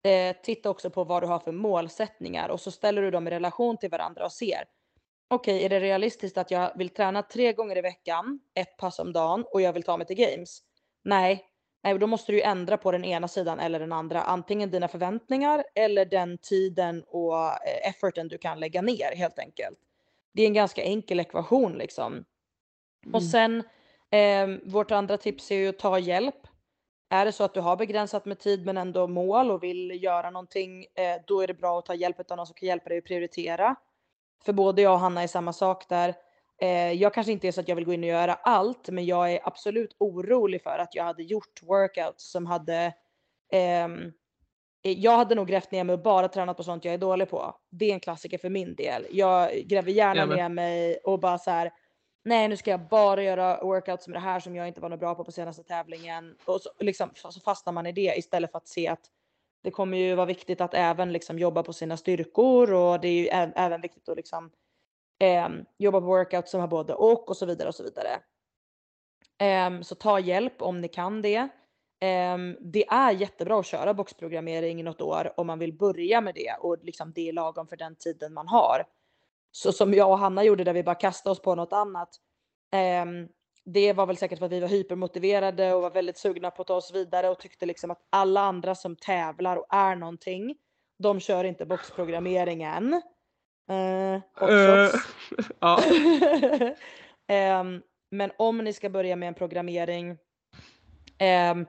Eh, titta också på vad du har för målsättningar och så ställer du dem i relation till varandra och ser. Okej, okay, är det realistiskt att jag vill träna tre gånger i veckan, ett pass om dagen och jag vill ta mig till games? Nej, nej, då måste du ju ändra på den ena sidan eller den andra. Antingen dina förväntningar eller den tiden och eh, efforten du kan lägga ner helt enkelt. Det är en ganska enkel ekvation liksom. Mm. Och sen eh, vårt andra tips är ju att ta hjälp. Är det så att du har begränsat med tid men ändå mål och vill göra någonting, eh, då är det bra att ta hjälp av någon som kan hjälpa dig att prioritera. För både jag och Hanna är samma sak där. Eh, jag kanske inte är så att jag vill gå in och göra allt, men jag är absolut orolig för att jag hade gjort workouts som hade ehm, jag hade nog grävt ner mig och bara tränat på sånt jag är dålig på. Det är en klassiker för min del. Jag gräver gärna Jamen. ner mig och bara så här. Nej, nu ska jag bara göra workouts med det här som jag inte var något bra på på senaste tävlingen. Och så, liksom, så fastnar man i det istället för att se att det kommer ju vara viktigt att även liksom jobba på sina styrkor och det är ju även viktigt att liksom ehm, jobba på workouts som har både och och så vidare och så vidare. Ehm, så ta hjälp om ni kan det. Ehm, det är jättebra att köra boxprogrammering i något år om man vill börja med det och liksom det är lagom för den tiden man har. Så som jag och Hanna gjorde där vi bara kastade oss på något annat. Ehm, det var väl säkert för att vi var hypermotiverade och var väldigt sugna på att ta oss vidare och tyckte liksom att alla andra som tävlar och är någonting, de kör inte boxprogrammering än. Eh, trots- ja. Ehm, men om ni ska börja med en programmering ehm,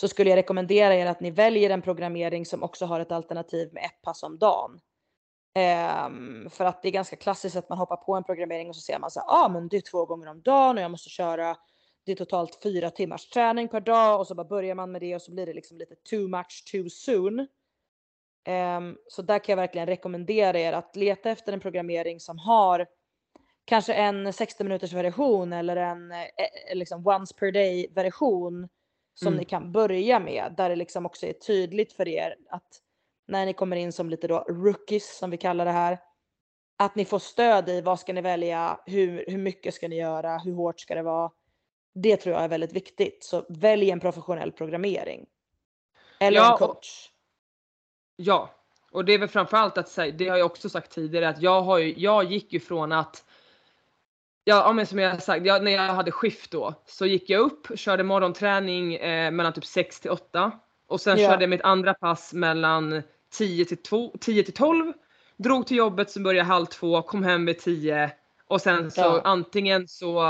så skulle jag rekommendera er att ni väljer en programmering som också har ett alternativ med ett pass om dagen. Um, ehm, för att det är ganska klassiskt att man hoppar på en programmering och så ser man så här, ah, men det är två gånger om dagen och jag måste köra det är totalt fyra timmars träning per dag och så bara börjar man med det och så blir det liksom lite too much too soon. Um, så där kan jag verkligen rekommendera er att leta efter en programmering som har kanske en 60 minuters version eller en eh, eh, liksom once per day version som Mm. ni kan börja med där det liksom också är tydligt för er att när ni kommer in som lite då rookies som vi kallar det här att ni får stöd i vad ska ni välja, hur, hur mycket ska ni göra, hur hårt ska det vara. Det tror jag är väldigt viktigt. Så välj en professionell programmering. Eller Ja, en och- coach. Ja, och det är väl framförallt att säga, det har jag också sagt tidigare, att jag, har ju, jag gick ju från att Ja, men som jag sagt, jag, när jag hade skift då så gick jag upp, körde morgonträning eh, mellan typ 6 till 8 och sen Ja. körde jag mitt andra pass mellan 10 till, 2, 10 till 12. Drog till jobbet som började halv två, kom hem vid 10 och sen så Ja. antingen så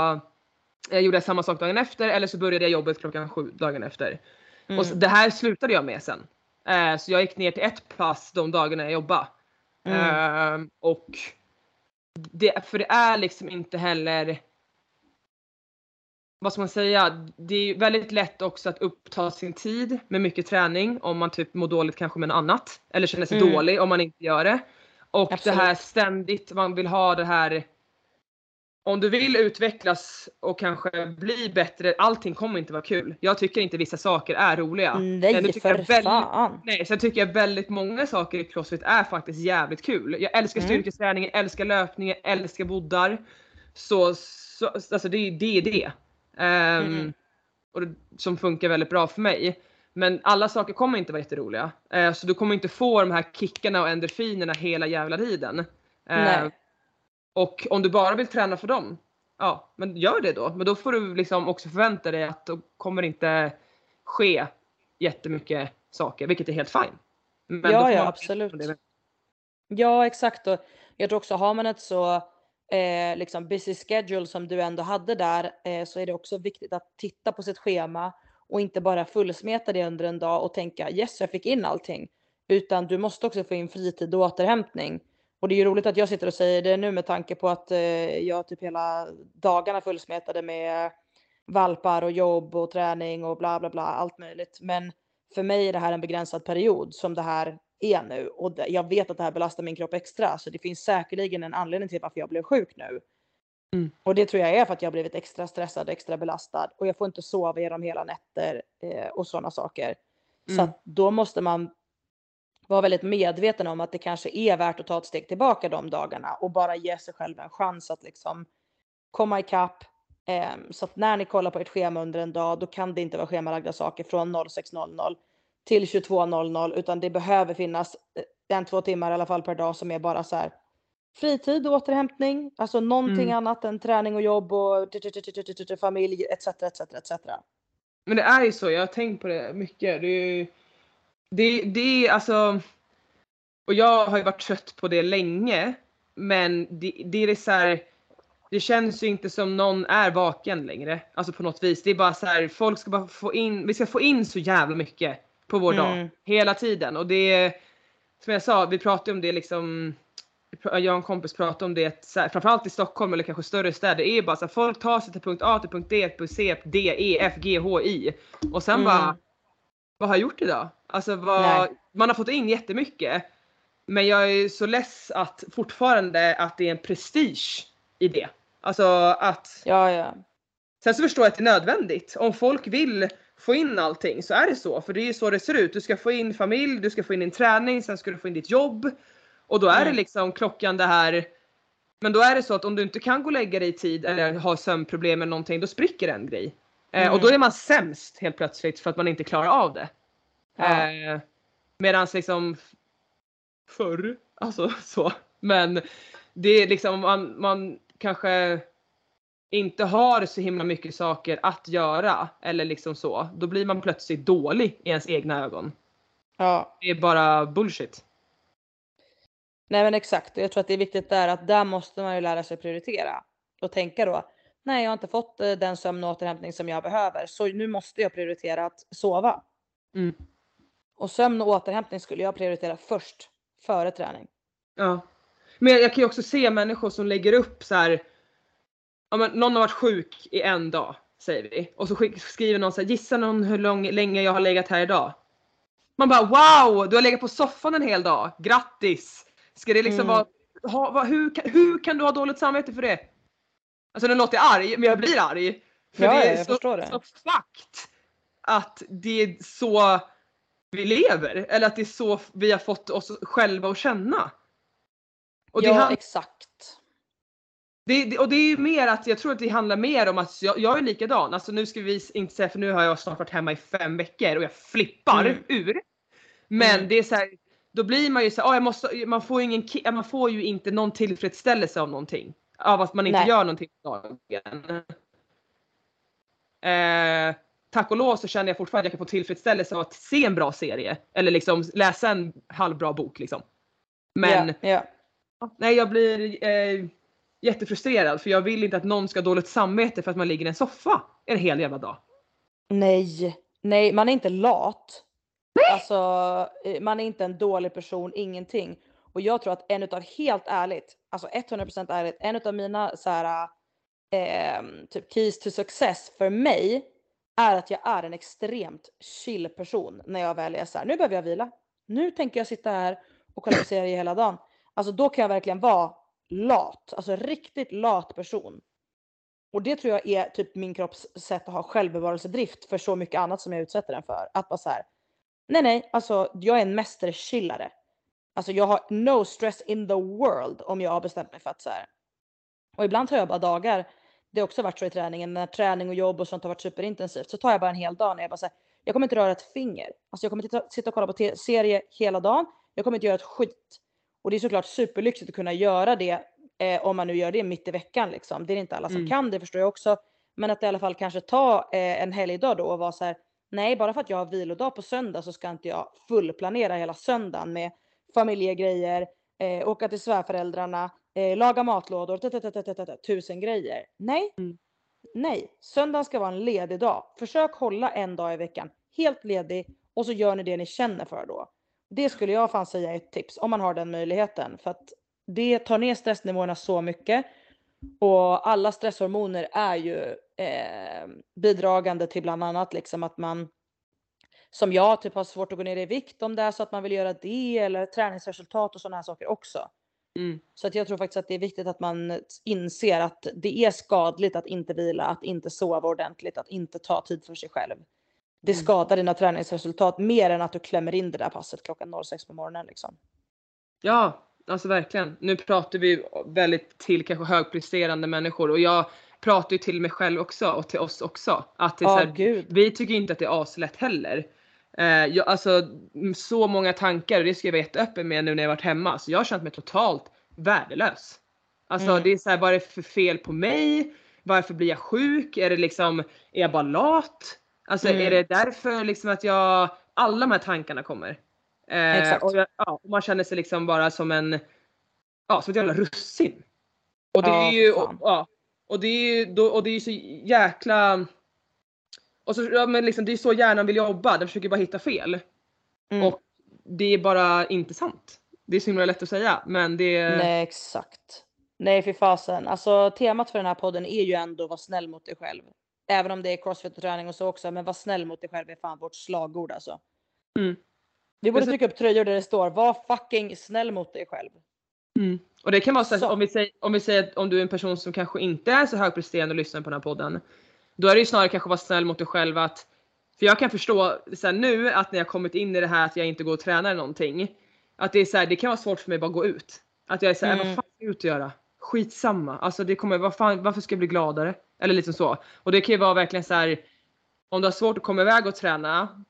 eh, gjorde jag samma sak dagen efter eller så började jag jobbet klockan sju dagen efter. Mm. Och så, det här slutade jag med sen. Eh, så jag gick ner till ett pass de dagarna jag jobbade. Mm. Eh, och det, för det är liksom inte heller vad ska man säga? Det är väldigt lätt också att uppta sin tid med mycket träning om man typ mår dåligt kanske med något annat. Eller känner sig Mm. dålig om man inte gör det. Och Absolut. det här ständigt, man vill ha det här om du vill utvecklas och kanske bli bättre, allting kommer inte vara kul. Jag tycker inte vissa saker är roliga. Mm, Nej, tycker jag för väldigt- fan. Nej, sen tycker jag väldigt många saker i crossfit är faktiskt jävligt kul. Jag älskar Mm. styrketräning, älskar löpning, jag älskar boddar. Så, så alltså det, det är det. Ehm, Mm. och det. Som funkar väldigt bra för mig. Men alla saker kommer inte vara jätteroliga. Eh, så du kommer inte få de här kickarna och endorfinerna hela jävla tiden. Eh, Nej. Och om du bara vill träna för dem, ja men gör det då. Men då får du liksom också förvänta dig att då kommer inte ske jättemycket saker, vilket är helt fine. Men Ja, ja, absolut. Ja, exakt. Och jag tror också har man ett så eh, liksom busy schedule som du ändå hade där eh, så är det också viktigt att titta på sitt schema och inte bara fullsmeta det under en dag och tänka yes, jag fick in allting. Utan du måste också få in fritid och återhämtning. Och det är ju roligt att jag sitter och säger det nu med tanke på att eh, jag typ hela dagarna fullsmetade med valpar och jobb och träning och bla bla bla allt möjligt. Men för mig är det här en begränsad period som det här är nu och jag vet att det här belastar min kropp extra så det finns säkerligen en anledning till varför jag blev sjuk nu. Mm. Och det tror jag är för att jag har blivit extra stressad, extra belastad och jag får inte sova genom hela nätter eh, och sådana saker. Så Mm. att då måste man vara väldigt medveten om att det kanske är värt att ta ett steg tillbaka de dagarna och bara ge sig själv en chans att liksom komma ikapp. Eh, så att när ni kollar på ert schema under en dag, då kan det inte vara schemalagda saker från 06.00 till 22.00 utan det behöver finnas eh, en, två timmar i alla fall per dag som är bara så här fritid och återhämtning, alltså någonting Mm. annat än träning och jobb och familj etc. etc, etc. Men det är ju så, jag har tänkt på det mycket. Det är, ju- det, det är alltså, och jag har ju varit trött på det länge. Men det, det är så här, det känns ju inte som någon är vaken längre. Alltså på något vis. Det är bara så här, folk ska bara få in, vi ska få in så jävla mycket på vår dag. Mm. Hela tiden. Och det är, som jag sa, vi pratade om det liksom jag och en kompis pratade om det, här, framförallt i Stockholm eller kanske större städer, är bara så att folk tar sig till punkt A till punkt D, punkt C, D, E, F, G, H, I. Och sen Mm. bara, vad har jag gjort idag? Alltså vad, man har fått in jättemycket. Men jag är så less att fortfarande att det är en prestige i det. Alltså att, Ja, ja. sen så förstår jag att det är nödvändigt. Om folk vill få in allting så är det så. För det är ju så det ser ut. Du ska få in familj, du ska få in din träning, sen ska du få in ditt jobb. Och då är Mm. det liksom klockan det här. Men då är det så att om du inte kan gå och lägga dig i tid eller har sömnproblem eller någonting, då spricker en grej. Eh, Mm. och då är man sämst helt plötsligt för att man inte klarar av det. Ja. Eh, Medans liksom förr, alltså så. Men det är liksom man, man kanske inte har så himla mycket saker att göra eller liksom så. Då blir man plötsligt dålig i ens egna ögon. ja. Det är bara bullshit. Nej men exakt, jag tror att det är viktigt där att där måste man ju lära sig prioritera och tänka då. Nej, jag har inte fått eh, den sömn och återhämtning som jag behöver, så nu måste jag prioritera att sova. Mm. Och sömn och återhämtning skulle jag prioritera först före träning. Ja. Men jag kan ju också se människor som lägger upp så här. Ja, men någon har varit sjuk i en dag säger vi och så skriver någon så här gissa någon hur lång, länge jag har legat här idag. Man bara wow, du har legat på soffan en hel dag. Grattis! Ska det liksom Mm. vara, ha, va, hur, kan- hur kan du ha dåligt samvete för det? Alltså nu låter jag arg, men jag blir arg. För Ja, det är jag så, så fakt att det är så vi lever. Eller att det är så vi har fått oss själva att känna. Och det, ja, han, exakt. det, det, och det är ju mer att jag tror att det handlar mer om att jag, jag är likadan. Alltså nu ska vi inte säga för nu har jag snart varit hemma i fem veckor och jag flippar Mm. ur. Men Mm. det är så här, då blir man ju så här, ah, jag måste, man, får ingen, man får ju inte någon tillfredsställelse av någonting. Av att man inte Nej. gör någonting på dagen. Eh, tack och lov så känner jag fortfarande att jag kan få tillfredsställelse av att se en bra serie. Eller liksom läsa en halvbra bok liksom. Men Ja, ja. Nej, jag blir eh, jättefrustrerad för jag vill inte att någon ska ha dåligt samvete för att man ligger i en soffa en hel jävla dag. Nej, nej, man är inte lat. Alltså, eh, man är inte en dålig person, ingenting. Och jag tror att en utav, helt ärligt, alltså 100% ärligt, en utav mina så här, eh, typ keys to success för mig är att jag är en extremt chill person när jag väl är så här, nu behöver jag vila. Nu tänker jag sitta här och kolla på serie hela dagen. Alltså då kan jag verkligen vara lat, alltså riktigt lat person. Och det tror jag är typ min kropps sätt att ha självbevarelsedrift för så mycket annat som jag utsätter den för. Att bara så här, nej nej, alltså jag är en mästerchillare. Alltså jag har no stress in the world om jag har bestämt mig för att så här. Och ibland tar jag bara dagar, det har också varit så i träningen, när träning och jobb och sånt har varit superintensivt, så tar jag bara en hel dag när jag bara säger jag kommer inte röra ett finger. Alltså jag kommer inte ta- sitta och kolla på serie hela dagen, jag kommer inte göra ett skit. Och det är såklart superlyxigt att kunna göra det eh, om man nu gör det mitt i veckan liksom. Det är inte alla som Mm. kan, det förstår jag också. Men att i alla fall kanske ta eh, en helgdag då och vara så här, nej bara för att jag har vilodag på söndag så ska inte jag fullplanera hela söndagen med familjegrejer, eh, åka till svärföräldrarna, eh, laga matlådor, tusen grejer. Nej, Mm. nej, söndagen ska vara en ledig dag. Försök hålla en dag i veckan helt ledig och så gör ni det ni känner för då. Det skulle jag fan säga är ett tips om man har den möjligheten för att det tar ner stressnivåerna så mycket och alla stresshormoner är ju eh, bidragande till bland annat liksom att man som jag typ har svårt att gå ner i vikt om det är så att man vill göra det eller träningsresultat och sådana här saker också. Mm. Så att jag tror faktiskt att det är viktigt att man inser att det är skadligt att inte vila, att inte sova ordentligt, att inte ta tid för sig själv. Det Mm. skadar dina träningsresultat mer än att du klämmer in det där passet klockan 06 på morgonen liksom. Ja, alltså verkligen. Nu pratar vi väldigt till kanske högpresterande människor och jag pratar ju till mig själv också och till oss också. Att det är så här, vi tycker inte att det är aslätt heller. Eh, jag, alltså så många tankar och det ska jag vara jätteöppen med nu när jag varit hemma. Så jag har känt mig totalt värdelös. Alltså Mm. det är så här, vad är det för fel på mig? Varför blir jag sjuk? Är det liksom, är jag bara lat? Alltså Mm. är det därför liksom att jag, alla de här tankarna kommer. Eh, Exakt. Och jag, ja, och man känner sig liksom bara som en, ja som ett jävla russin. Och det Ja, är ju, och, ja, Och det är ju och det är ju så jäkla... Och så, ja, men liksom, det är så hjärnan vill jobba, den försöker bara hitta fel. Mm. Och det är bara inte sant. Det är så himla lätt att säga men det är... Nej exakt. Nej för fasen. Alltså temat för den här podden är ju ändå var snäll mot dig själv. Även om det är crossfit och träning och så också. Men var snäll mot dig själv är fan vårt slagord alltså. Mm. Vi borde så- trycka upp tröjor där det står var fucking snäll mot dig själv. Mm. Och det kan vara så, Så. om vi säger, om vi säger att om du är en person som kanske inte är så högpresterande och lyssnar på den här podden. Då är det ju snarare kanske vara snäll mot dig själv att för jag kan förstå här, nu att när jag kommit in i det här att jag inte går och tränar någonting. Att det är så här, det kan vara svårt för mig att bara gå ut. Att jag är så här, Mm. vad fan ska jag ut och göra? Skitsamma. Alltså det kommer, vad fan, varför ska jag bli gladare? Eller liksom så. Och det kan ju vara verkligen så här. Om du har svårt att komma iväg och träna.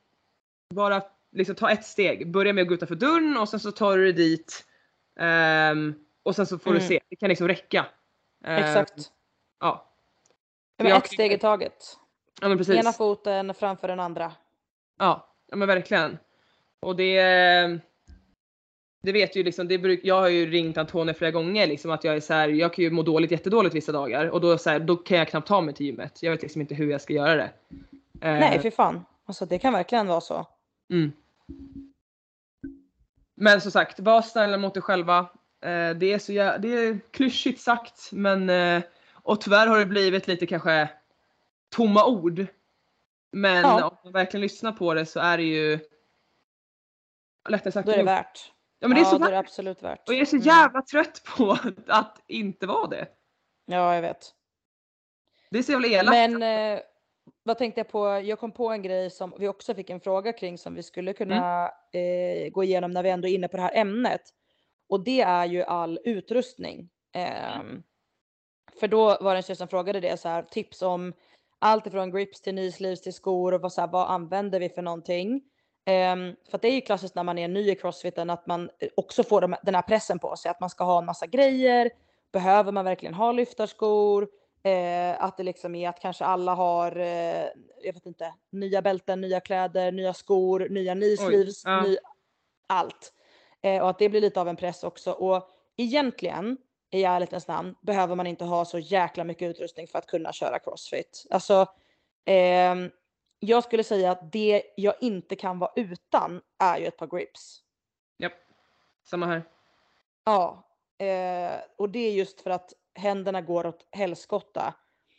Bara liksom ta ett steg. Börja med att gå utanför dörren och sen så tar du dig dit. Ehm, och sen så får du Mm. se. Det kan liksom räcka. Ehm, Exakt. Ja. Men ett steg i taget. Ja men precis. Ena foten framför den andra. Ja, ja men verkligen. Och det det vet ju liksom, det bruk, jag har ju ringt Antonija flera gånger liksom att jag är så här, jag kan ju må dåligt jättedåligt vissa dagar och då, så här, då kan jag knappt ta mig till gymmet. Jag vet liksom inte hur jag ska göra det. Eh, Nej för fan. Alltså det kan verkligen vara så. mm. Men som sagt, var snälla mot er själva. Eh, det är så jä- det är klyschigt sagt men eh, och tyvärr har det blivit lite kanske tomma ord. Men Ja. om man verkligen lyssnar på det så är det ju lättare sagt Då är det värt. Ja men det är ja, så då är det värt. absolut värt. Och jag är så Mm. jävla trött på att inte vara det. Ja jag vet. Det är så jävla elakt. Men eh, vad tänkte jag på? Jag kom på en grej som vi också fick en fråga kring som vi skulle kunna eh, gå igenom när vi ändå är inne på det här ämnet. Och det är ju all utrustning. Ehm, för då var det en tjej som frågade det så här tips om allt ifrån grips till knee till skor och vad, så här, vad använder vi för någonting? Ehm, för det är ju klassiskt när man är ny i crossfiten att man eh, också får de, den här pressen på sig att man ska ha en massa grejer. Behöver man verkligen ha lyftarskor? Eh, att det liksom är att kanske alla har, eh, jag vet inte, nya bälten, nya kläder, nya skor, nya knee ja. ny, allt. Eh, och att det blir lite av en press också. Och egentligen, i ärlighetens namn, behöver man inte ha så jäkla mycket utrustning för att kunna köra crossfit. Alltså, ehm, jag skulle säga att det jag inte kan vara utan är ju ett par grips. Japp. Samma här. Ja, eh, och det är just för att händerna går åt helskotta.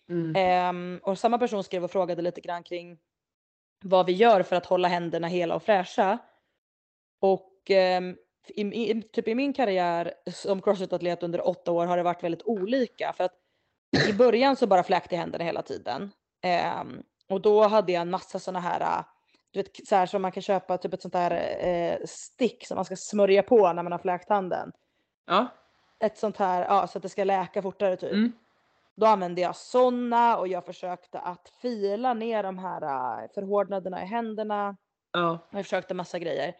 Mm. Ehm, och samma person skrev och frågade lite grann kring vad vi gör för att hålla händerna hela och fräscha. Och ehm, i, i, typ i min karriär som crossfit-atlet under åtta år har det varit väldigt olika. För att i början så bara fläkte jag händerna hela tiden. Ehm, och då hade jag en massa såna här, äh, du vet så här som man kan köpa typ ett sånt där eh, stick som man ska smörja på när man har fläkt handen. Ja. Ett sånt här, ja så att det ska läka fortare typ. Mm. Då använde jag såna och jag försökte att fila ner de här äh, förhårdnaderna i händerna. Ja. Jag försökte massa grejer.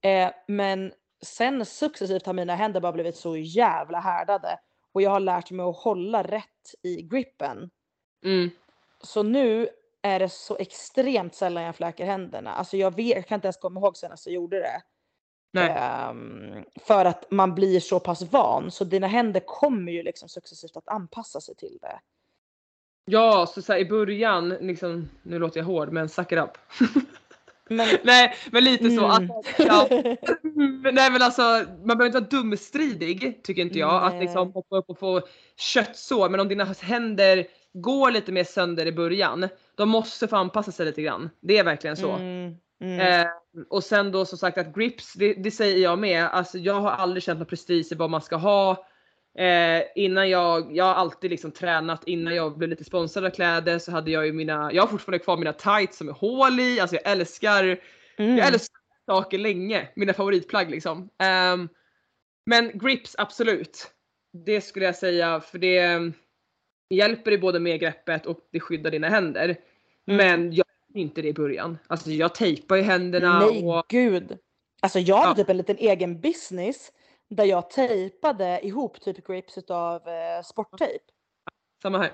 Eh, men sen successivt har mina händer bara blivit så jävla härdade. Och jag har lärt mig att hålla rätt i gripen. Mm. Så nu är det så extremt sällan jag fläker händerna. Alltså jag, vet, jag kan inte ens komma ihåg senast jag gjorde det. Ehm, för att man blir så pass van. Så dina händer kommer ju liksom successivt att anpassa sig till det. Ja, så, så i början, liksom, nu låter jag hård men suck it up. Men, Nej men lite så. Mm. Alltså, ja, men, nej men alltså man behöver inte vara dumstridig tycker inte jag. Att Nej. liksom hoppa upp och få köttsår. Men om dina händer går lite mer sönder i början. De måste få anpassa sig lite grann. Det är verkligen så. Mm, mm. Eh, och sen då som sagt att grips, det, det säger jag med. Alltså jag har aldrig känt någon prestige i vad man ska ha. Eh, innan jag, jag har alltid liksom tränat innan jag blev lite sponsrad av kläder så hade jag ju mina, jag har fortfarande kvar mina tights som är hål i. Alltså jag älskar, mm. jag älskar saker länge. Mina favoritplagg liksom. Ehm, men grips absolut. Det skulle jag säga för det eh, hjälper dig både med greppet och det skyddar dina händer. Mm. Men jag gör inte det i början. Alltså jag tejpar ju händerna Nej och gud. Alltså jag hade Ja. typ en liten egen business där jag tejpade ihop typ grips utav eh, sporttejp. samma här.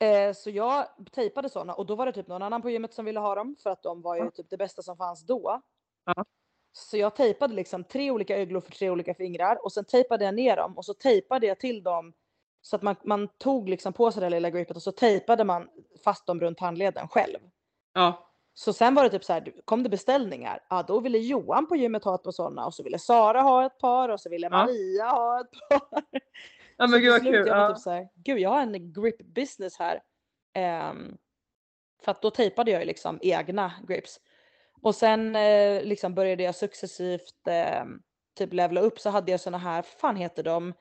Eh, så jag tejpade sådana och då var det typ någon annan på gymmet som ville ha dem för att de var ju typ det bästa som fanns då. Ja. Så jag tejpade liksom tre olika öglor för tre olika fingrar och sen tejpade jag ner dem och så tejpade jag till dem Så att man, man tog liksom på sig det lilla gripet och så tejpade man fast dem runt handleden själv. Ja. Så sen var det typ så här, kom det beställningar, ja då ville Johan på gymmet ha ett par sådana och så ville Sara ha ett par och så ville Ja. Maria ha ett par. Ja Så men gud vad kul. Jag var Ja. typ så här, gud jag har en grip business här. Ehm, för att då tejpade jag ju liksom egna grips. Och sen eh, liksom började jag successivt eh, typ levla upp så hade jag såna här, fan heter de?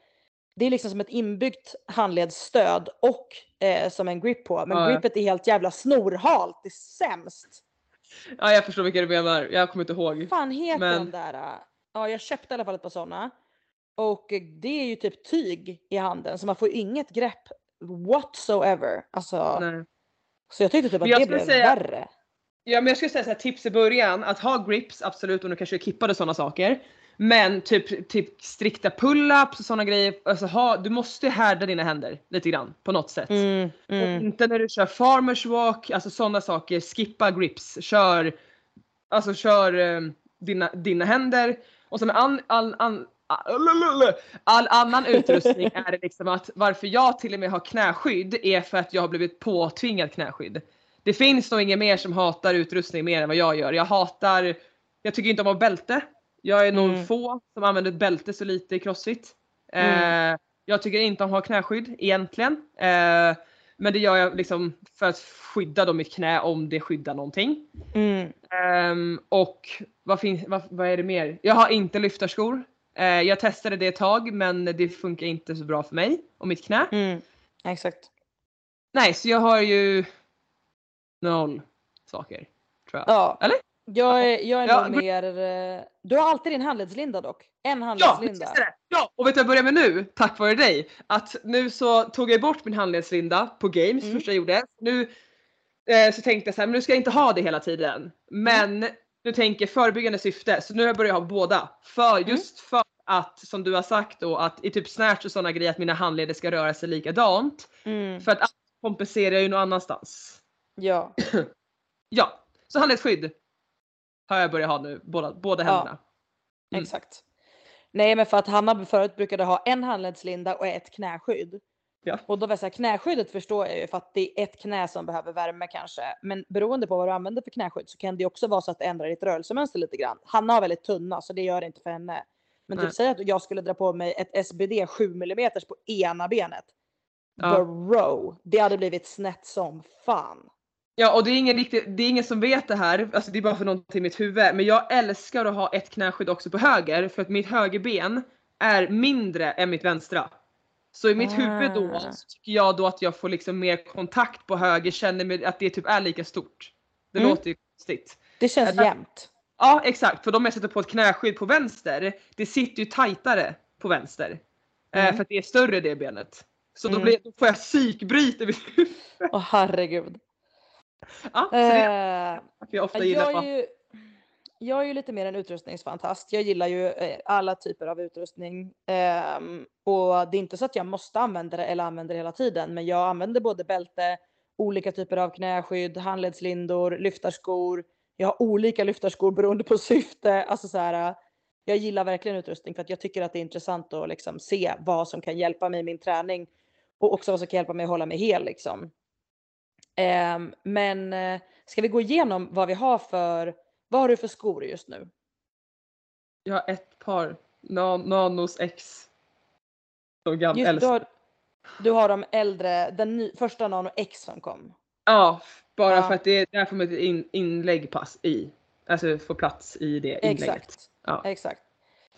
Det är liksom som ett inbyggt handledsstöd och eh, som en grip på. Men ja. gripet är helt jävla snorhalt, det är sämst. Ja jag förstår vilka du menar. Jag kommer inte ihåg. fan heter Men- de där? äh? Ja, jag köpte i alla fall ett par sådana. Och det är ju typ tyg i handen så man får inget grepp whatsoever. Alltså, Nej. så jag tyckte typ Men att jag det skulle blev säga- värre. Ja men jag skulle säga så här, tips i början att ha grips absolut om du kanske är kippad och sådana saker. Men typ, typ strikta pull-ups och sådana grejer. Alltså ha, du måste härda dina händer lite grann på något sätt. Mm, Och mm. inte när du kör farmers walk, alltså sådana saker. Skippa grips. Kör, alltså kör eh, dina, dina händer. Och med an, all, an, all, all annan utrustning är det liksom att varför jag till och med har knäskydd är för att jag har blivit påtvingad knäskydd. Det finns nog ingen mer som hatar utrustning mer än vad jag gör. Jag hatar, jag tycker inte om att ha bälte. Jag är nog Mm. få som använder bälte så lite i crossfit. Mm. Eh, jag tycker inte om att ha knäskydd egentligen. Eh, men det gör jag liksom för att skydda då mitt knä om det skyddar någonting. Mm. Ehm, och vad, finns, vad, vad är det mer? Jag har inte lyftarskor. Eh, jag testade det ett tag men det funkar inte så bra för mig och mitt knä. Mm. Exakt. Nej så jag har ju noll saker. Tror jag. Ja. Eller? Jag är, jag är Ja, nog men- mer... eh, Du har alltid din handledslinda dock. En Ja, handledslinda. det. ja, och vet du vad jag börjar med nu? Tack vare dig. Att nu så tog jag bort min handledslinda på games Mm. första jag gjorde. Nu eh, så tänkte jag så här, men nu ska jag inte ha det hela tiden. Men nu tänker jag förebyggande syfte så nu har jag börjat ha båda. För Mm. just för att som du har sagt då att i typ snatch och sådana grejer att mina handleder ska röra sig likadant. Mm. För att kompenserar jag ju någon annanstans. Ja. Ja, så handledsskydd har jag börjat ha nu, båda, båda Ja. händerna. Mm. Exakt. Nej men för att Hanna förut brukade ha en handledslinda och ett knäskydd. Ja. Och då var det så här, knäskyddet förstår jag ju för att det är ett knä som behöver värme kanske. Men beroende på vad du använder för knäskydd så kan det också vara så att det ändrar ditt rörelsemönster lite grann. Hanna har väldigt tunna så det gör det inte för henne. Men Nej. typ säg att jag skulle dra på mig ett SBD 7 mm på ena benet. Ja. Bro, det hade blivit snett som fan. Ja och det är ingen riktigt, det är ingen som vet det här, alltså det är bara för någonting i mitt huvud. Men jag älskar att ha ett knäskydd också på höger för att mitt högerben är mindre än mitt vänstra. Så i mitt huvud då Ah. så tycker jag då att jag får liksom mer kontakt på höger, känner mig att det typ är lika stort. Det Mm. låter ju konstigt. Det känns Ja, jämnt. Ja exakt, för om jag sätter på ett knäskydd på vänster, det sitter ju tajtare på vänster. Eh, Mm. för att det är större det benet. Så då, Mm. blir, då får jag psykbryt i mitt huvud. Åh herregud. Ja, är Eh, jag ofta gillar Jag ju, jag är ju lite mer en utrustningsfantast. Jag gillar ju eh, alla typer av utrustning. Ehm, och det är inte så att jag måste använda det eller använder det hela tiden. Men jag använder både bälte, olika typer av knäskydd, handledslindor, lyftarskor. Jag har olika lyftarskor beroende på syfte. Alltså så här, eh, jag gillar verkligen utrustning för att jag tycker att det är intressant att liksom se vad som kan hjälpa mig i min träning. Och också vad som kan hjälpa mig att hålla mig hel liksom. Ehm, men eh, ska vi gå igenom vad vi har för, vad har du för skor just nu? Jag har ett par Na- Nanos X. De gamla Just, du, har, du har de äldre, den ny, första Nano X som kom. Ja, bara Ja. för att det är där får man ett in, inlägg pass i. Alltså få plats i det inlägget. Exakt. Ja. Exakt.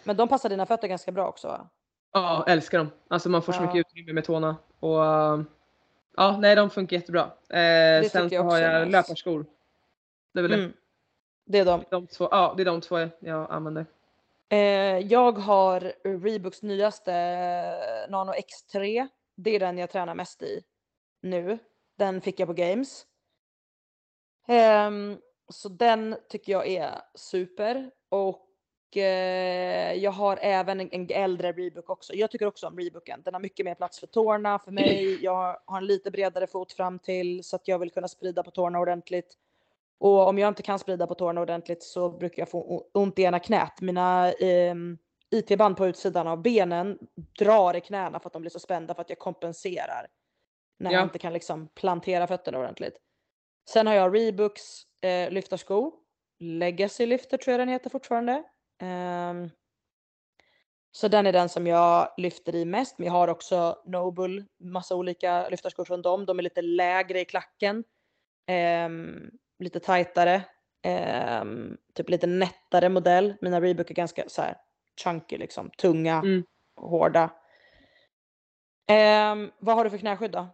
Men de passar dina fötter ganska bra också va? Ja, älskar dem. Alltså man får så Ja. mycket utrymme med tårna. Och ja, nej de funkar jättebra. Eh, sen så jag har jag nice. löparskor. Det är väl det. Mm. Det är de. De två, ja, det är de två jag, jag använder. Eh, jag har Reeboks nyaste eh, Nano X3. Det är den jag tränar mest i nu. Den fick jag på Games. Ehm, så den tycker jag är super. Och eh, jag har även en, äldre Reebok också. Jag tycker också om Reeboken. Den har mycket mer plats för tårna för mig. Jag har en lite bredare fot fram till så att jag vill kunna sprida på tårna ordentligt. Och om jag inte kan sprida på tårna ordentligt så brukar jag få ont i ena knät. Mina ehm, IT-band på utsidan av benen drar i knäna för att de blir så spända för att jag kompenserar. När Ja. jag inte kan liksom plantera fötterna ordentligt. Sen har jag Reeboks eh, lyftarsko. Legacy lyfter tror jag den heter fortfarande. Ehm, så den är den som jag lyfter i mest. Men jag har också Noble, massa olika lyftarskor från dem. De är lite lägre i klacken. Ehm, lite tajtare. Ehm, typ lite nättare modell. Mina Reebok är ganska så här chunky liksom. Tunga, Mm. hårda. Ehm, vad har du för knäskydd då?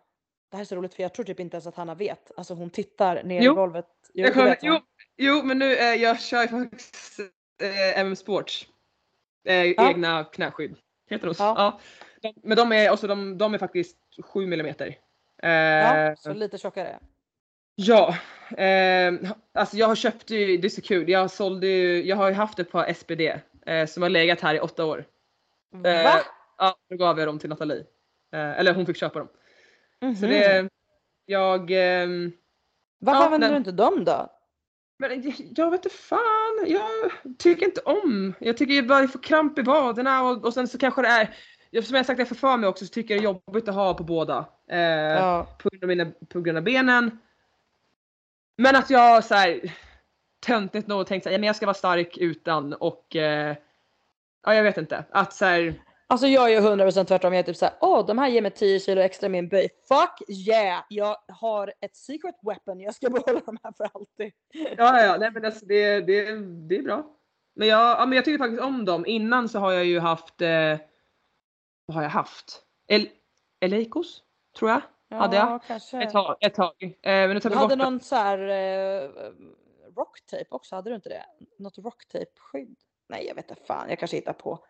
Det här är så roligt för jag tror typ inte ens att Hanna vet. Alltså hon tittar ner Jo. i golvet. Jo, jo, jo, men nu, eh, jag kör faktiskt eh, MM Sports. Eh, Ja. Egna knäskydd. Heter de så? Ja. Ja. Men de är, alltså, de, de är faktiskt 7 millimeter. Eh, Ja, så lite tjockare. Ja, eh, alltså jag har köpt ju, det är så kul, jag sålde ju, jag har ju haft ett par SPD eh, som har legat här i åtta år. Eh, Va? Ja, då gav jag dem till Nathalie. Eh, eller hon fick köpa dem. Så Mhm. det, jag, ehm, Varför ja, använder du inte dem då? men jag, jag vet inte fan, jag tycker inte om. Jag tycker jag bara får kramp i vaderna och, och sen så kanske det är, jag- som jag sagt jag får för mig också så tycker jag det är jobbigt att ha på båda. Eh, Ja. på grund av mina på grund av benen. Men att jag så här töntigt nog tänkt så här, ja, men jag ska vara stark utan och eh, ja jag vet inte att så här, Alltså jag är ju 100% tvärtom. Jag är typ såhär, åh de här ger mig 10 kilo extra i min böj. Fuck yeah! Jag har ett secret weapon. Jag ska behålla de här för alltid. ja ja nej men alltså, det, det, det är bra. Men jag, ja, men jag tycker faktiskt om dem. Innan så har jag ju haft, eh, vad har jag haft? El, Eleikos tror jag hade jag. kanske. ett tag. Ett tag. Eh, men tar Du hade bort någon så här eh, rocktape också, hade du inte det? Något rocktape-skydd? Nej, jag vet inte fan, jag kanske hittar på.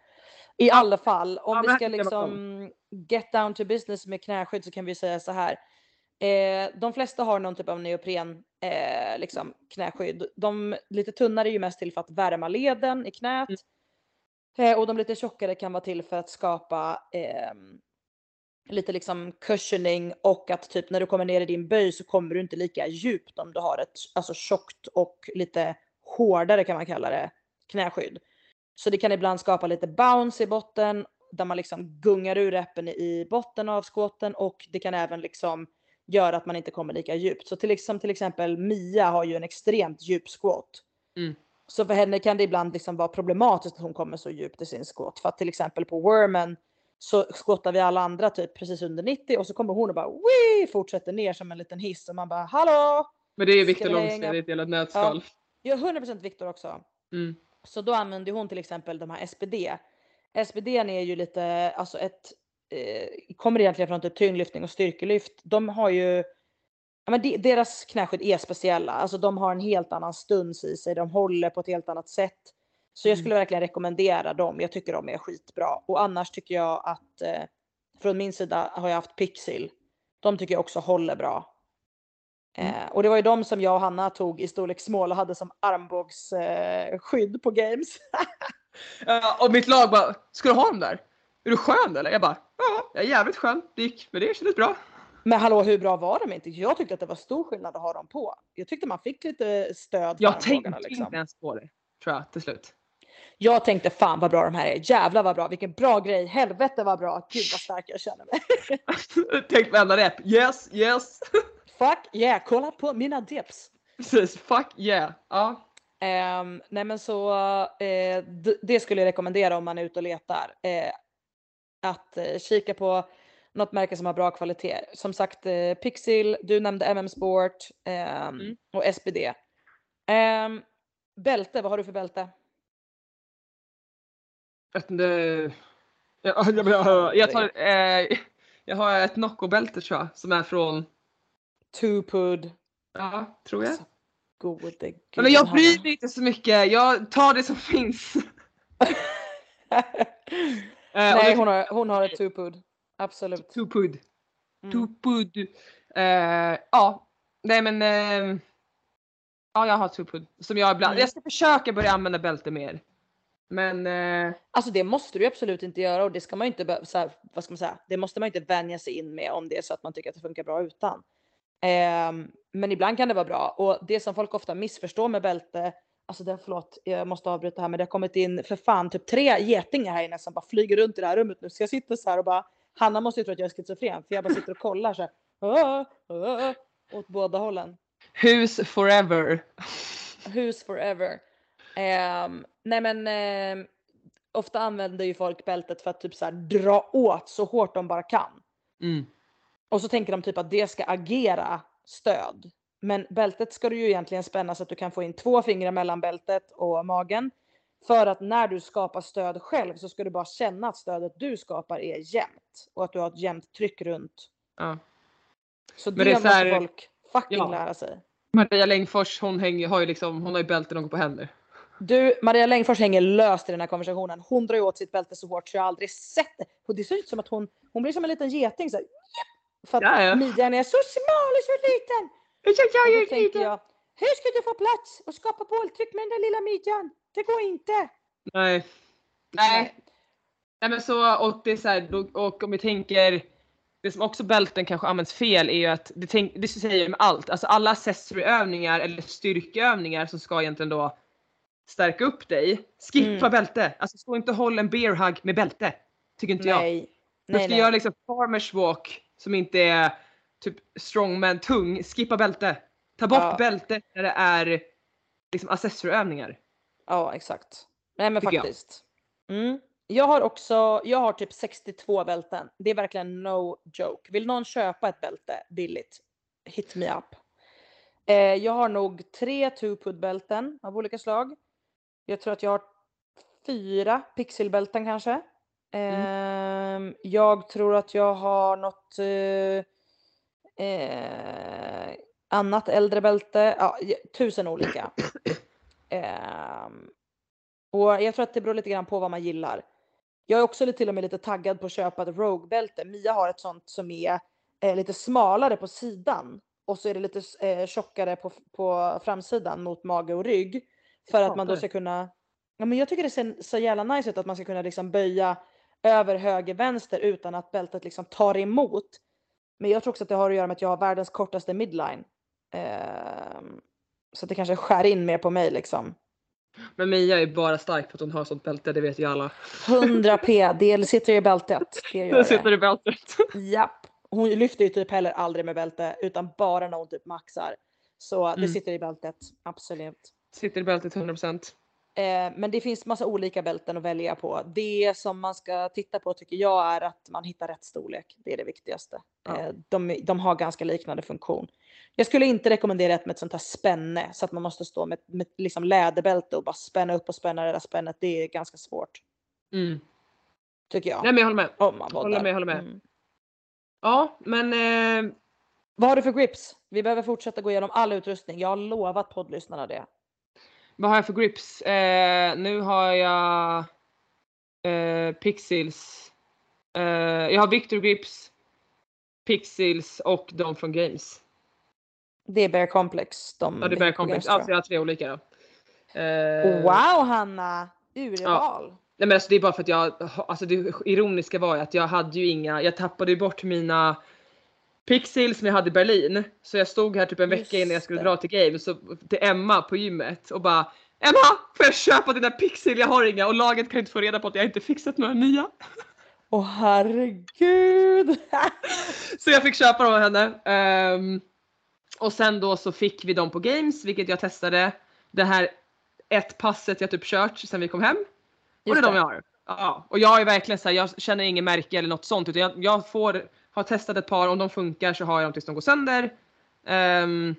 I alla fall, om Ja, vi ska liksom get down to business med knäskydd så kan vi säga så här. Eh, de flesta har någon typ av neopren eh, liksom knäskydd. De lite tunnare är ju mest till för att värma leden i knät. Eh, och de lite tjockare kan vara till för att skapa ehm, lite liksom cushioning och att typ när du kommer ner i din böj så kommer du inte lika djupt om du har ett alltså tjockt och lite hårdare kan man kalla det knäskydd. Så det kan ibland skapa lite bounce i botten där man liksom gungar ur reppen i botten av skåten och det kan även liksom göra att man inte kommer lika djupt. Så till, ex- till exempel Mia har ju en extremt djup squat. Mm. Så för henne kan det ibland liksom vara problematiskt att hon kommer så djupt i sin squat. För att till exempel på Wormen så skottar vi alla andra typ precis under 90 och så kommer hon och bara Wii! fortsätter ner som en liten hiss och man bara hallå! Men det är Viktor vi Långsten i ett jävla nötskal. Är 100% Viktor också. Mm. Så då använder hon till exempel de här SPD. SPD är ju lite, alltså ett, eh, kommer egentligen från typ tyngdlyftning och styrkelyft. De har ju, ja men de, deras knäskydd är speciella. Alltså de har en helt annan stuns i sig, de håller på ett helt annat sätt. Så jag Mm. skulle verkligen rekommendera dem. Jag tycker de är skitbra. Och annars tycker jag att eh, från min sida har jag haft Pixil. De tycker jag också håller bra. Mm. Eh, och det var ju de som jag och Hanna tog i storlek small och hade som armbågsskydd eh, på games. Ja, och mitt lag bara, ska du ha dem där? Är du skön eller? Jag bara, ja, jag är jävligt skön. Det gick med det, kändes bra. Men hallå hur bra var de inte? Jag tyckte att det var stor skillnad att ha dem på. Jag tyckte man fick lite stöd för Jag tänkte liksom. inte ens på det, tror jag till slut. Jag tänkte fan vad bra de här är. Jävlar vad bra. Vilken bra grej. Helvete vad bra. Gud vad stark jag känner mig. Tänk varenda rep, yes, yes. Fuck yeah, kolla på mina dips. Precis, fuck yeah. Ja. Ehm, nej men så d- det skulle jag rekommendera om man är ute och letar. Eh, att eh, kika på något märke som har bra kvalitet. Som sagt Pixil, du nämnde MM Sport ehm, Mm. och SPD. Ehm, bälte, vad har du för bälte? Inte, jag, jag, jag, jag, tar, jag har ett Nocco-bälte tror jag, som är från, Tupud. ja, tror jag. Gode Men gud, jag Hanna. bryr mig inte så mycket, jag tar det som finns. Eh, Nej hon har, hon har ett Tupud. Absolut. Tupud. Mm. Tupud. Eh, ja, nej men. Eh, ja, jag har Tupud. Som jag ibland. Mm. Jag ska försöka börja använda bälte mer. Men eh, Alltså det måste du absolut inte göra och det ska man ju inte be- så här, vad ska man säga, det måste man inte vänja sig in med om det är så att man tycker att det funkar bra utan. Ehm, men ibland kan det vara bra och det som folk ofta missförstår med bälte alltså det, förlåt, jag måste avbryta här men det har kommit in för fan typ tre getingar här inne som bara flyger runt i det här rummet nu. Så jag sitter så här och bara, Hanna måste ju tro att jag är schizofren för jag bara sitter och kollar så här. "Åh, åh", åt båda hållen. Hus forever. Hus forever. Ehm, nej men ehm, ofta använder ju folk bältet för att typ så här dra åt så hårt de bara kan. Mm. Och så tänker de typ att det ska agera stöd. Men bältet ska du ju egentligen spänna så att du kan få in två fingrar mellan bältet och magen. För att när du skapar stöd själv så ska du bara känna att stödet du skapar är jämnt. Och att du har ett jämnt tryck runt. Ja. Så Men det, det är så måste här- folk fucking Ja. lära sig. Maria Längfors hon, hänger, har ju liksom, hon har ju bälte någon på händer. Du, Maria Längfors hänger löst i den här konversationen. Hon drar ju åt sitt bälte så hårt så jag aldrig sett det. Och det ser ut som att hon, hon blir som en liten geting så här! För att Ja, ja. midjan är så smal och så liten. Jag, jag, då tänker jag, hur ska du få plats och skapa bolltryck med den där lilla midjan? Det går inte. Nej. Nej. Nej men så och det är så här, och om vi tänker det som också bälten kanske används fel är ju att det, tänk, det säger ju med allt, alltså alla accessoryövningar eller styrkeövningar som ska egentligen då stärka upp dig. Skippa Mm. bälte, alltså stå inte och håll en bear hug med bälte. Tycker inte jag. Nej. Du Nej, ska nej. göra liksom farmers walk som inte är typ strongman tung, skippa bälte. Ta bort Ja. bälte när det är liksom accessoryövningar. Ja, exakt. Nej men Tycker jag. faktiskt. Mm. Jag har också, jag har typ 62 bälten. Det är verkligen no joke. Vill någon köpa ett bälte billigt? Hit me up. Eh, jag har nog tre two-put-bälten av olika slag. Jag tror att jag har fyra pixelbälten kanske. Ehm, jag tror att jag har något eh, eh, annat äldre bälte. Ja, tusen olika. Ehm, och jag tror att det beror lite grann på vad man gillar. Jag är också lite, till och med lite taggad på att köpa ett Rogue-bälte. Mia har ett sånt som är eh, lite smalare på sidan och så är det lite eh, tjockare på, på framsidan mot mage och rygg. För att man då ska kunna, ja men jag tycker det ser så jävla nice ut att man ska kunna liksom böja över höger vänster utan att bältet liksom tar emot. Men jag tror också att det har att göra med att jag har världens kortaste midline. Ehm, så det kanske skär in mer på mig liksom. Men Mia är bara stark för att hon har sånt bälte, det vet ju alla. 100 p, det sitter i bältet. Det Det sitter i bältet. Japp. Hon lyfter ju typ heller aldrig med bälte utan bara när hon typ maxar. Så det Mm. sitter i bältet, absolut. Sitter i bältet 100%. Eh, men det finns massa olika bälten att välja på. Det som man ska titta på tycker jag är att man hittar rätt storlek. Det är det viktigaste. Ja. Eh, de, de har ganska liknande funktion. Jag skulle inte rekommendera ett med ett sånt här spänne så att man måste stå med, med liksom läderbälte och bara spänna upp och spänna det där spännet. Det är ganska svårt Mm. tycker jag. Nej men jag håller med. Om man håller med, håller med. Mm. Ja men eh, Vad har du för grips? Vi behöver fortsätta gå igenom all utrustning. Jag har lovat poddlyssnarna det. Vad har jag för grips? Eh, nu har jag eh, Pixels. Eh, jag har Victor Grips, Pixels och de från Games. Det är Bear Complex. De Ja det börjar på komplex. Games, Alltså jag har tre olika då. Eh, Wow Hanna! Urval. Nej men alltså det är bara för att jag, alltså det ironiska var ju att jag hade ju inga, jag tappade ju bort mina Pixels som jag hade i Berlin. Så jag stod här typ en vecka Just innan jag skulle det. dra till Games så, till Emma på gymmet och bara Emma! Får jag köpa dina Pixel? Jag har inga och laget kan inte få reda på att jag inte fixat några nya. Åh herregud! Så jag fick köpa dem av henne. Ehm, och sen då så fick vi dem på Games vilket jag testade. Det här ett passet jag typ kört sen vi kom hem. Och det är Just de jag har. Ja, och jag är verkligen så här, jag känner ingen märke eller något sånt utan jag, jag får, har testat ett par, om de funkar så har jag dem tills de går sönder. Ehm,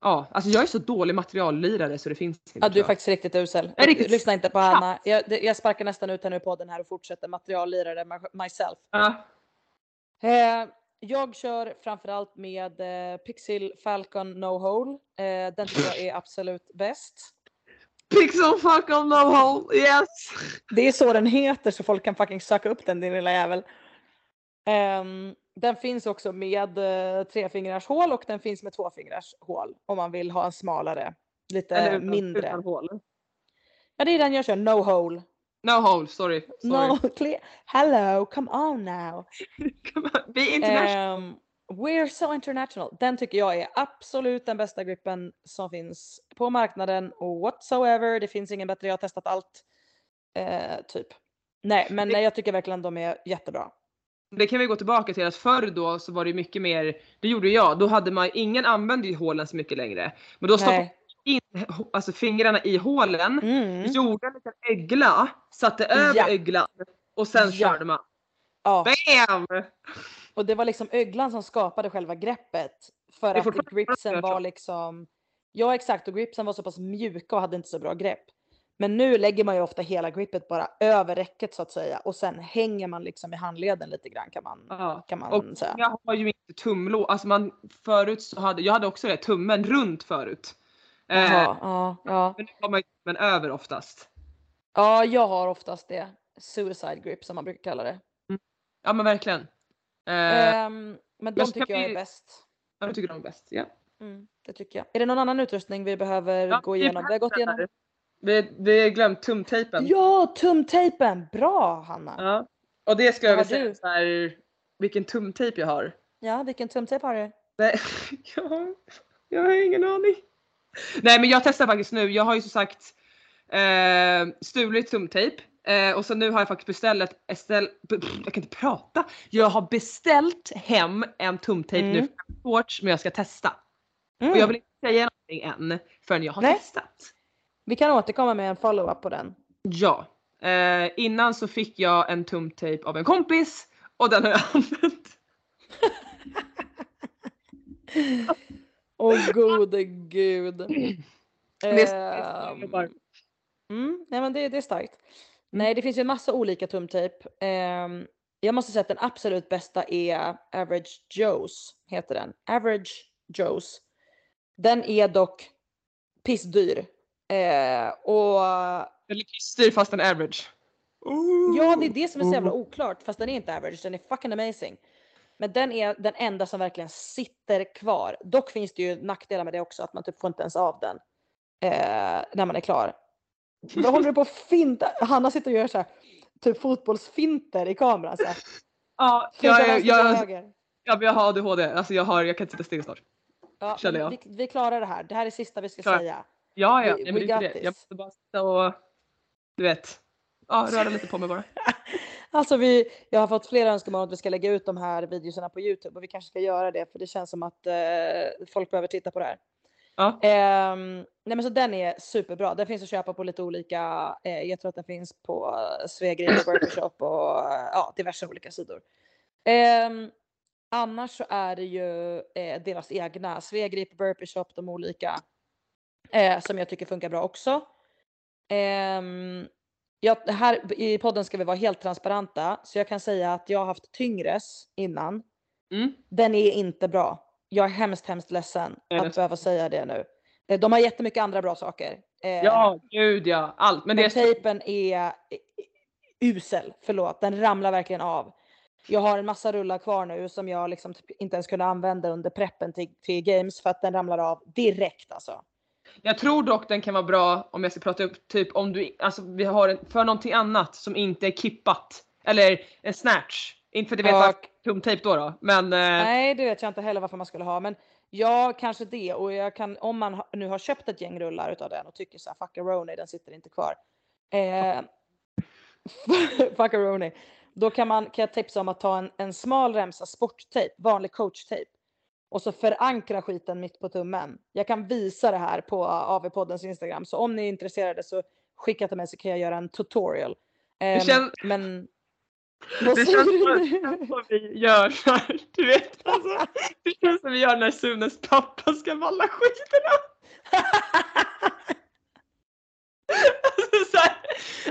ja, alltså jag är så dålig materiallirare så det finns inte. Ja, du är faktiskt riktigt usel. Riktigt Lyssna inte på Hanna. Jag, jag sparkar nästan ut henne ur podden här och fortsätter materiallirare my- myself. Ja. Eh, jag kör framförallt med eh, Pixel Falcon No Hole. Eh, den tycker jag är absolut bäst. Pixel fuck on no hole, yes! Det är så den heter så folk kan fucking söka upp den din lilla jävel. Ehm, den finns också med uh, trefingars hål och den finns med tvåfingars hål om man vill ha en smalare, lite Eller mindre. Utan hål. Ja det är den jag kör, no hole. No hole, sorry. sorry. No, clear. Hello, come on now. Come on, Be international. Ehm, We're so international. Den tycker jag är absolut den bästa gripen som finns på marknaden och whatsoever. Det finns ingen bättre. Jag har testat allt. Eh, typ. Nej, men nej, jag tycker verkligen de är jättebra. Det kan vi gå tillbaka till att förr då så var det mycket mer, det gjorde jag, då hade man, ingen använde ju hålen så mycket längre. Men då stoppade in alltså fingrarna i hålen, Mm. gjorde en liten ögla, satte över Ja. öglan och sen Ja. körde man. Ja. BAM! Och det var liksom öglan som skapade själva greppet. För att gripsen var liksom, ja exakt och gripsen var så pass mjuka och hade inte så bra grepp. Men nu lägger man ju ofta hela gripet bara över räcket så att säga och sen hänger man liksom i handleden lite grann kan man, Ja. kan man Och säga. jag har ju inte tumlå, alltså man förut så hade, jag hade också det, tummen runt förut. Eh, ja, ja. men nu har man ju tummen över oftast. ja, jag har oftast det. Suicide grip som man brukar kalla det. Ja men verkligen. Eh, Ehm, men de tycker jag är vi- bäst. ja, jag tycker de är bäst. Ja. Mm, det tycker jag. Är det någon annan utrustning vi behöver Ja, gå igenom? Vi har gått igenom. Vi, vi har glömt tumtejpen. Ja, tumtejpen! Bra Hanna! Ja. Och det ska jag har säga du? så här, vilken tumtejp jag har. Ja, vilken tumtejp har du? Nej, jag, jag har ingen aning. Nej men jag testar faktiskt nu. Jag har ju som sagt eh, stulit tumtejp. Eh, och så nu har jag faktiskt beställt, eställ, jag kan inte prata. Jag har beställt hem en tumtejp nu Mm. från Swatch men jag ska testa. Mm. Och jag vill inte säga någonting än förrän jag har Nej. testat. Vi kan återkomma med en follow-up på den. Ja. Eh, innan så fick jag en tumtejp av en kompis och den har jag använt. Åh gode gud. Det är- Ehm, mm, nej men det, det är starkt. Nej det finns ju en massa olika tumtejp. Ehm, jag måste säga att den absolut bästa är Average Joe's, heter den. Average Joe's. Den är dock pissdyr. Eh, och Eller kissdyr fast en average. Ja, det är det som är så jävla oklart. Fast den är inte average, den är fucking amazing. Men den är den enda som verkligen sitter kvar. Dock finns det ju nackdelar med det också, att man typ får inte ens av den eh, när man är klar. Vad håller du på att finta? Hanna sitter och gör så här, typ fotbollsfinter i kameran. Så här. Ja, jag, jag, höger. ja, men jag har ADHD. Alltså jag, har, jag kan inte sitta still snart. Ja, jag. Vi, vi klarar det här. Det här är sista vi ska Klar. säga. Ja, ja. We- ja men we det är det. Jag måste bara sitta och du vet, ja, röra lite på mig bara. Alltså vi, jag har fått flera önskemål att vi ska lägga ut de här videorna på Youtube och vi kanske ska göra det för det känns som att eh, folk behöver titta på det här. Ja. Ehm, nej men så den är superbra. Den finns att köpa på lite olika, eh, jag tror att den finns på Svegrid och Burger Shop och eh, ja, diverse olika sidor. Ehm, annars så är det ju eh, deras egna, Svegrip, Burpee Shop, de olika eh, som jag tycker funkar bra också. Ehm, jag, här i podden ska vi vara helt transparenta så jag kan säga att jag har haft tyngres innan. Mm. Den är inte bra. Jag är hemskt, hemskt ledsen det- att behöva säga det nu. Eh, De har jättemycket andra bra saker. Eh, Ja, gud ja. Allt. Men det men är tejpen är eh, usel, förlåt. Den ramlar verkligen av. Jag har en massa rullar kvar nu som jag liksom typ inte ens kunde använda under preppen till, till games för att den ramlar av direkt alltså. Jag tror dock den kan vara bra om jag ska prata upp typ om du, alltså vi har en, för någonting annat som inte är kippat. Eller en snatch. Inte för att jag vet Ja, varför tumtejp då då. Men eh, Nej, det vet jag inte heller varför man skulle ha. Men ja, kanske det. Och jag kan, om man nu har köpt ett gäng rullar utav den och tycker så här, fuck Roni, den sitter inte kvar. Eh, fuck Roni. Då kan, man, kan jag tipsa om att ta en, en smal remsa sporttejp, vanlig coachtejp. Och så förankra skiten mitt på tummen. Jag kan visa det här på AV-poddens Instagram. Så om ni är intresserade så skicka till mig så kan jag göra en tutorial. Ehm, känns- Men... Det känns som, som vi gör här, du vet. Alltså, det känns som vi gör när Sunes pappa ska valla skidorna.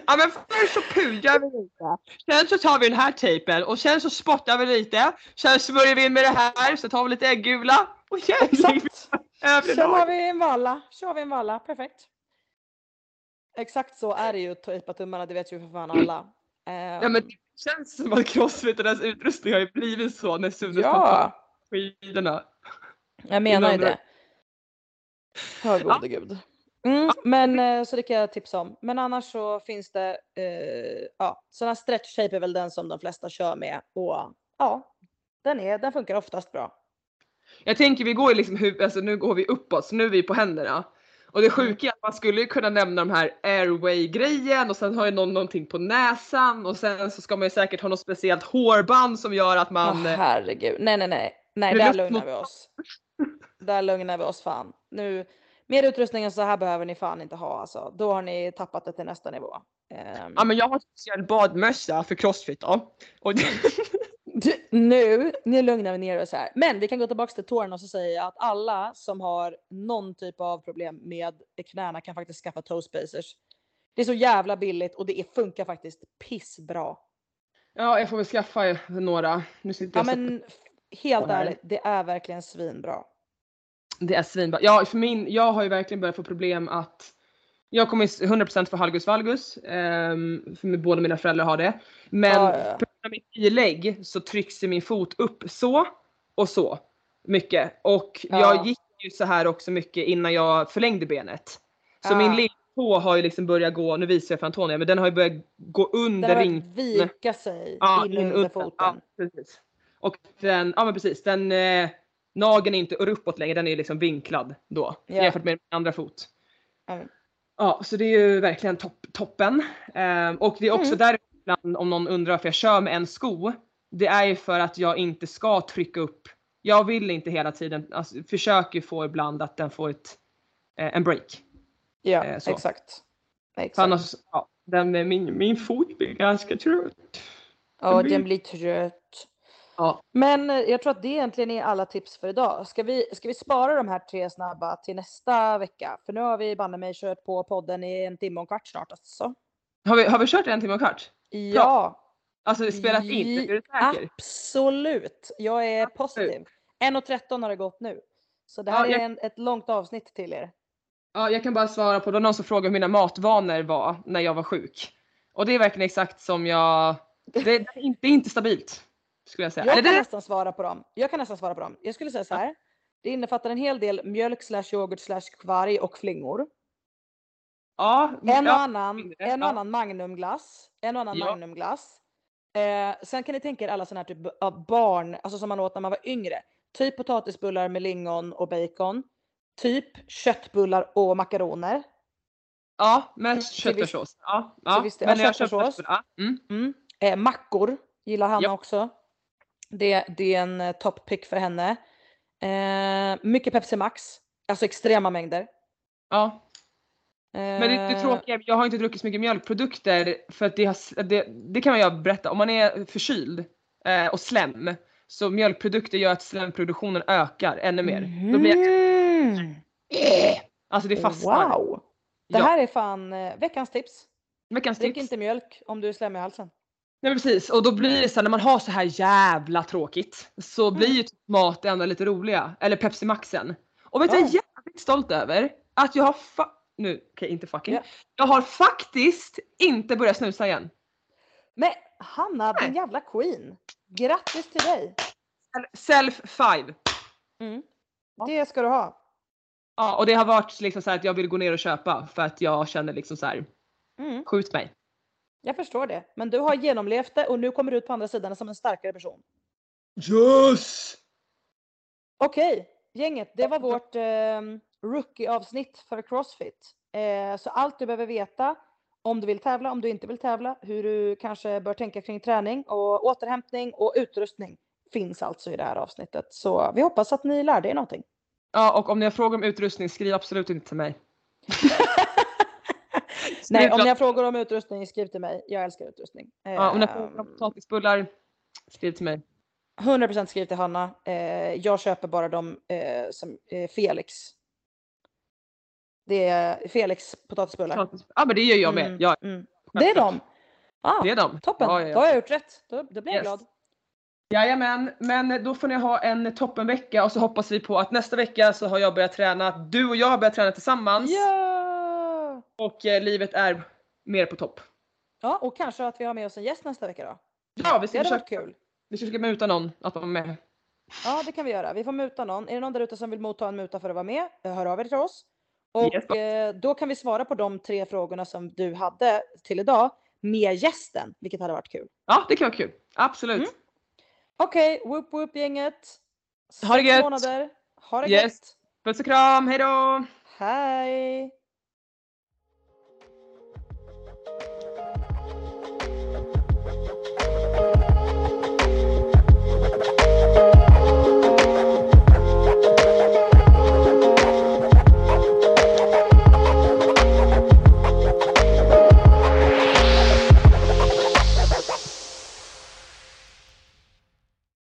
Ja men först så pular vi lite. Sen så tar vi den här tejpen och sen så spottar vi lite. Sen smörjer vi in med det här, så tar vi lite äggula. Och jävlar, Exakt! Kör lag. vi en valla, kör vi en valla, perfekt. Exakt så är det ju att tejpa tummarna, det vet ju för fan alla. Ehm, Ja men det känns som att crossfitternas utrustning har ju blivit så när pappa ja, skidorna. jag menar ju det. Hör gode gud. Mm, men eh, så det kan jag tipsa om. Men annars så finns det, eh, ja, sådana stretch shape är väl den som de flesta kör med och ja, den, är, den funkar oftast bra. Jag tänker vi går ju liksom, alltså nu går vi uppåt så nu är vi på händerna. Och det sjuka är att man skulle ju kunna nämna de här airway-grejen och sen har ju någon någonting på näsan och sen så ska man ju säkert ha något speciellt hårband som gör att man... Åh, herregud. Nej, nej, nej. Nej, där lugnar vi oss. Där lugnar vi oss fan. Nu, mer utrustning än så här behöver ni fan inte ha alltså. Då har ni tappat det till nästa nivå. Ehm, Ja men jag har en speciell badmössa för crossfit då. Och Du, nu, nu lugnar vi ner oss här. Men vi kan gå tillbaka till tårna och så säga att alla som har någon typ av problem med knäna kan faktiskt skaffa toe spacers. Det är så jävla billigt och det funkar faktiskt pissbra. ja jag får väl skaffa några. Nu sitter Ja men helt ärligt, det är verkligen svinbra. Det är svinbra. Ja, för min, jag har ju verkligen börjat få problem att jag kommer 100% för halgus valgus. Um, för båda mina föräldrar har det. Men Ja, ja, på grund av mitt ilägg så trycks min fot upp så och så mycket. Och Ja. jag gick ju så här också mycket innan jag förlängde benet. Så Ah. min lilltå har ju liksom börjat gå, nu visar jag för Antonia, men den har ju börjat gå Den under har ring. börjat vika sig in, under. foten. Ja, precis. Och den, ja men precis, den eh, nageln är inte uppåt längre, den är liksom vinklad då Ja. jämfört med min andra fot. Mm. Ja, så det är ju verkligen topp, toppen. Eh, och det är också Mm. där ibland om någon undrar varför jag kör med en sko. Det är ju för att jag inte ska trycka upp. Jag vill inte hela tiden, alltså, försöker få ibland att den får ett, eh, en break. Ja, Eh, exakt. Exakt. annars, ja, den, min, min fot blir ganska trött. Ja, den blir trött. Ja. Men eh, jag tror att det egentligen är alla tips för idag. Ska vi, ska vi spara de här tre snabba till nästa vecka? För nu har vi banne mig kört på podden i en timme och en kvart snart alltså. Har vi, har vi kört en timme och en kvart? Ja, Alltså spelat in? Är du säker? absolut. Jag är positiv. 1.13 har det gått nu. Så det Ja, här är jag- en, ett långt avsnitt till er. Ja, jag kan bara svara på, det var någon som frågade hur mina matvanor var när jag var sjuk. Och det är verkligen exakt som jag, det, är det är inte stabilt. Skulle jag säga. Jag kan nästan svara på dem. Jag kan nästan svara på dem. Jag skulle säga så här. Det innefattar en hel del mjölk slash yoghurt slash kvarg och flingor. ja, En och annan, en och annan magnumglass. En och annan Ja. magnumglass. Eh, sen kan ni tänka er alla sådana här typ av barn, alltså som man åt när man var yngre. Typ potatisbullar med lingon och bacon. Typ köttbullar och makaroner. ja viss- köttfärssås. Ja, ja. viss del- Men ja, köttfärssås. ja. mm. Mm. Eh, mackor gillar Hanna också. Det, det är en eh, top pick för henne. Eh, mycket Pepsi Max. Alltså extrema mängder. ja. Men det, det Eh, tråkiga är, jag har inte druckit så mycket mjölkprodukter för att det, har, det, det kan jag berätta, om man är förkyld eh, och slem så mjölkprodukter gör att slemproduktionen ökar ännu mer. Då blir jag, Mhm. alltså det fastnar. Wow! Det Ja. här är fan eh, veckans tips. Veckans Drick tips. inte mjölk om du är slemmig i halsen. Nej men precis och då blir det så här, när man har så här jävla tråkigt så blir ju typ mat det enda lite roliga. Eller Pepsi Maxen. Och vet du vad jag är jävligt stolt över? Att jag har fa- nu, okej inte fucking. Ja. Jag har faktiskt inte börjat snusa igen. Men Hanna, din jävla queen. Grattis till dig. Self five. Mm. Ja. Det ska du ha. Ja och det har varit liksom så att jag vill gå ner och köpa för att jag känner liksom så här, Mm. skjut mig. Jag förstår det. Men du har genomlevt det och nu kommer du ut på andra sidan som en starkare person. Yes! Okej, gänget. Det var vårt eh, rookie-avsnitt för Crossfit. Eh, så allt du behöver veta om du vill tävla, om du inte vill tävla, hur du kanske bör tänka kring träning och återhämtning och utrustning finns alltså i det här avsnittet. Så vi hoppas att ni lärde er någonting. Ja och om ni har frågor om utrustning skriv absolut inte till mig. Nej, om ni har frågor om utrustning, skriv till mig. Jag älskar utrustning. ja, om ni har frågor om Ehm, potatisbullar skriv till mig. 100% skriv till Hanna. Eh, jag köper bara de eh, som eh, Felix. Det är Felix potatisbullar. Potatis- Ja men det gör jag med. Mm, Ja, mm. Det är de. Ah, det är de. Toppen, Ja, ja, då ja. har jag gjort rätt. Då, då blir jag Yes. glad. Jajamän, men då får ni ha en toppenvecka och så hoppas vi på att nästa vecka så har jag börjat träna, du och jag har börjat träna tillsammans Ja! Och eh, livet är mer på topp. Ja, och kanske att vi har med oss en gäst nästa vecka då. Ja, vi Det ska försöka, varit kul. vi ska försöka muta någon att vara med. Ja, det kan vi göra. Vi får muta någon. Är det någon där ute som vill motta en muta för att vara med? eh, Hör av er till oss. Och Yes. eh, då kan vi svara på de tre frågorna som du hade till idag med gästen, vilket hade varit kul. Ja, det kan vara kul. Absolut. Mm. Okej, whoop whoop gänget. Ha det gött. månader. Ha det Yes. gött. Puss och kram, hejdå! Hej!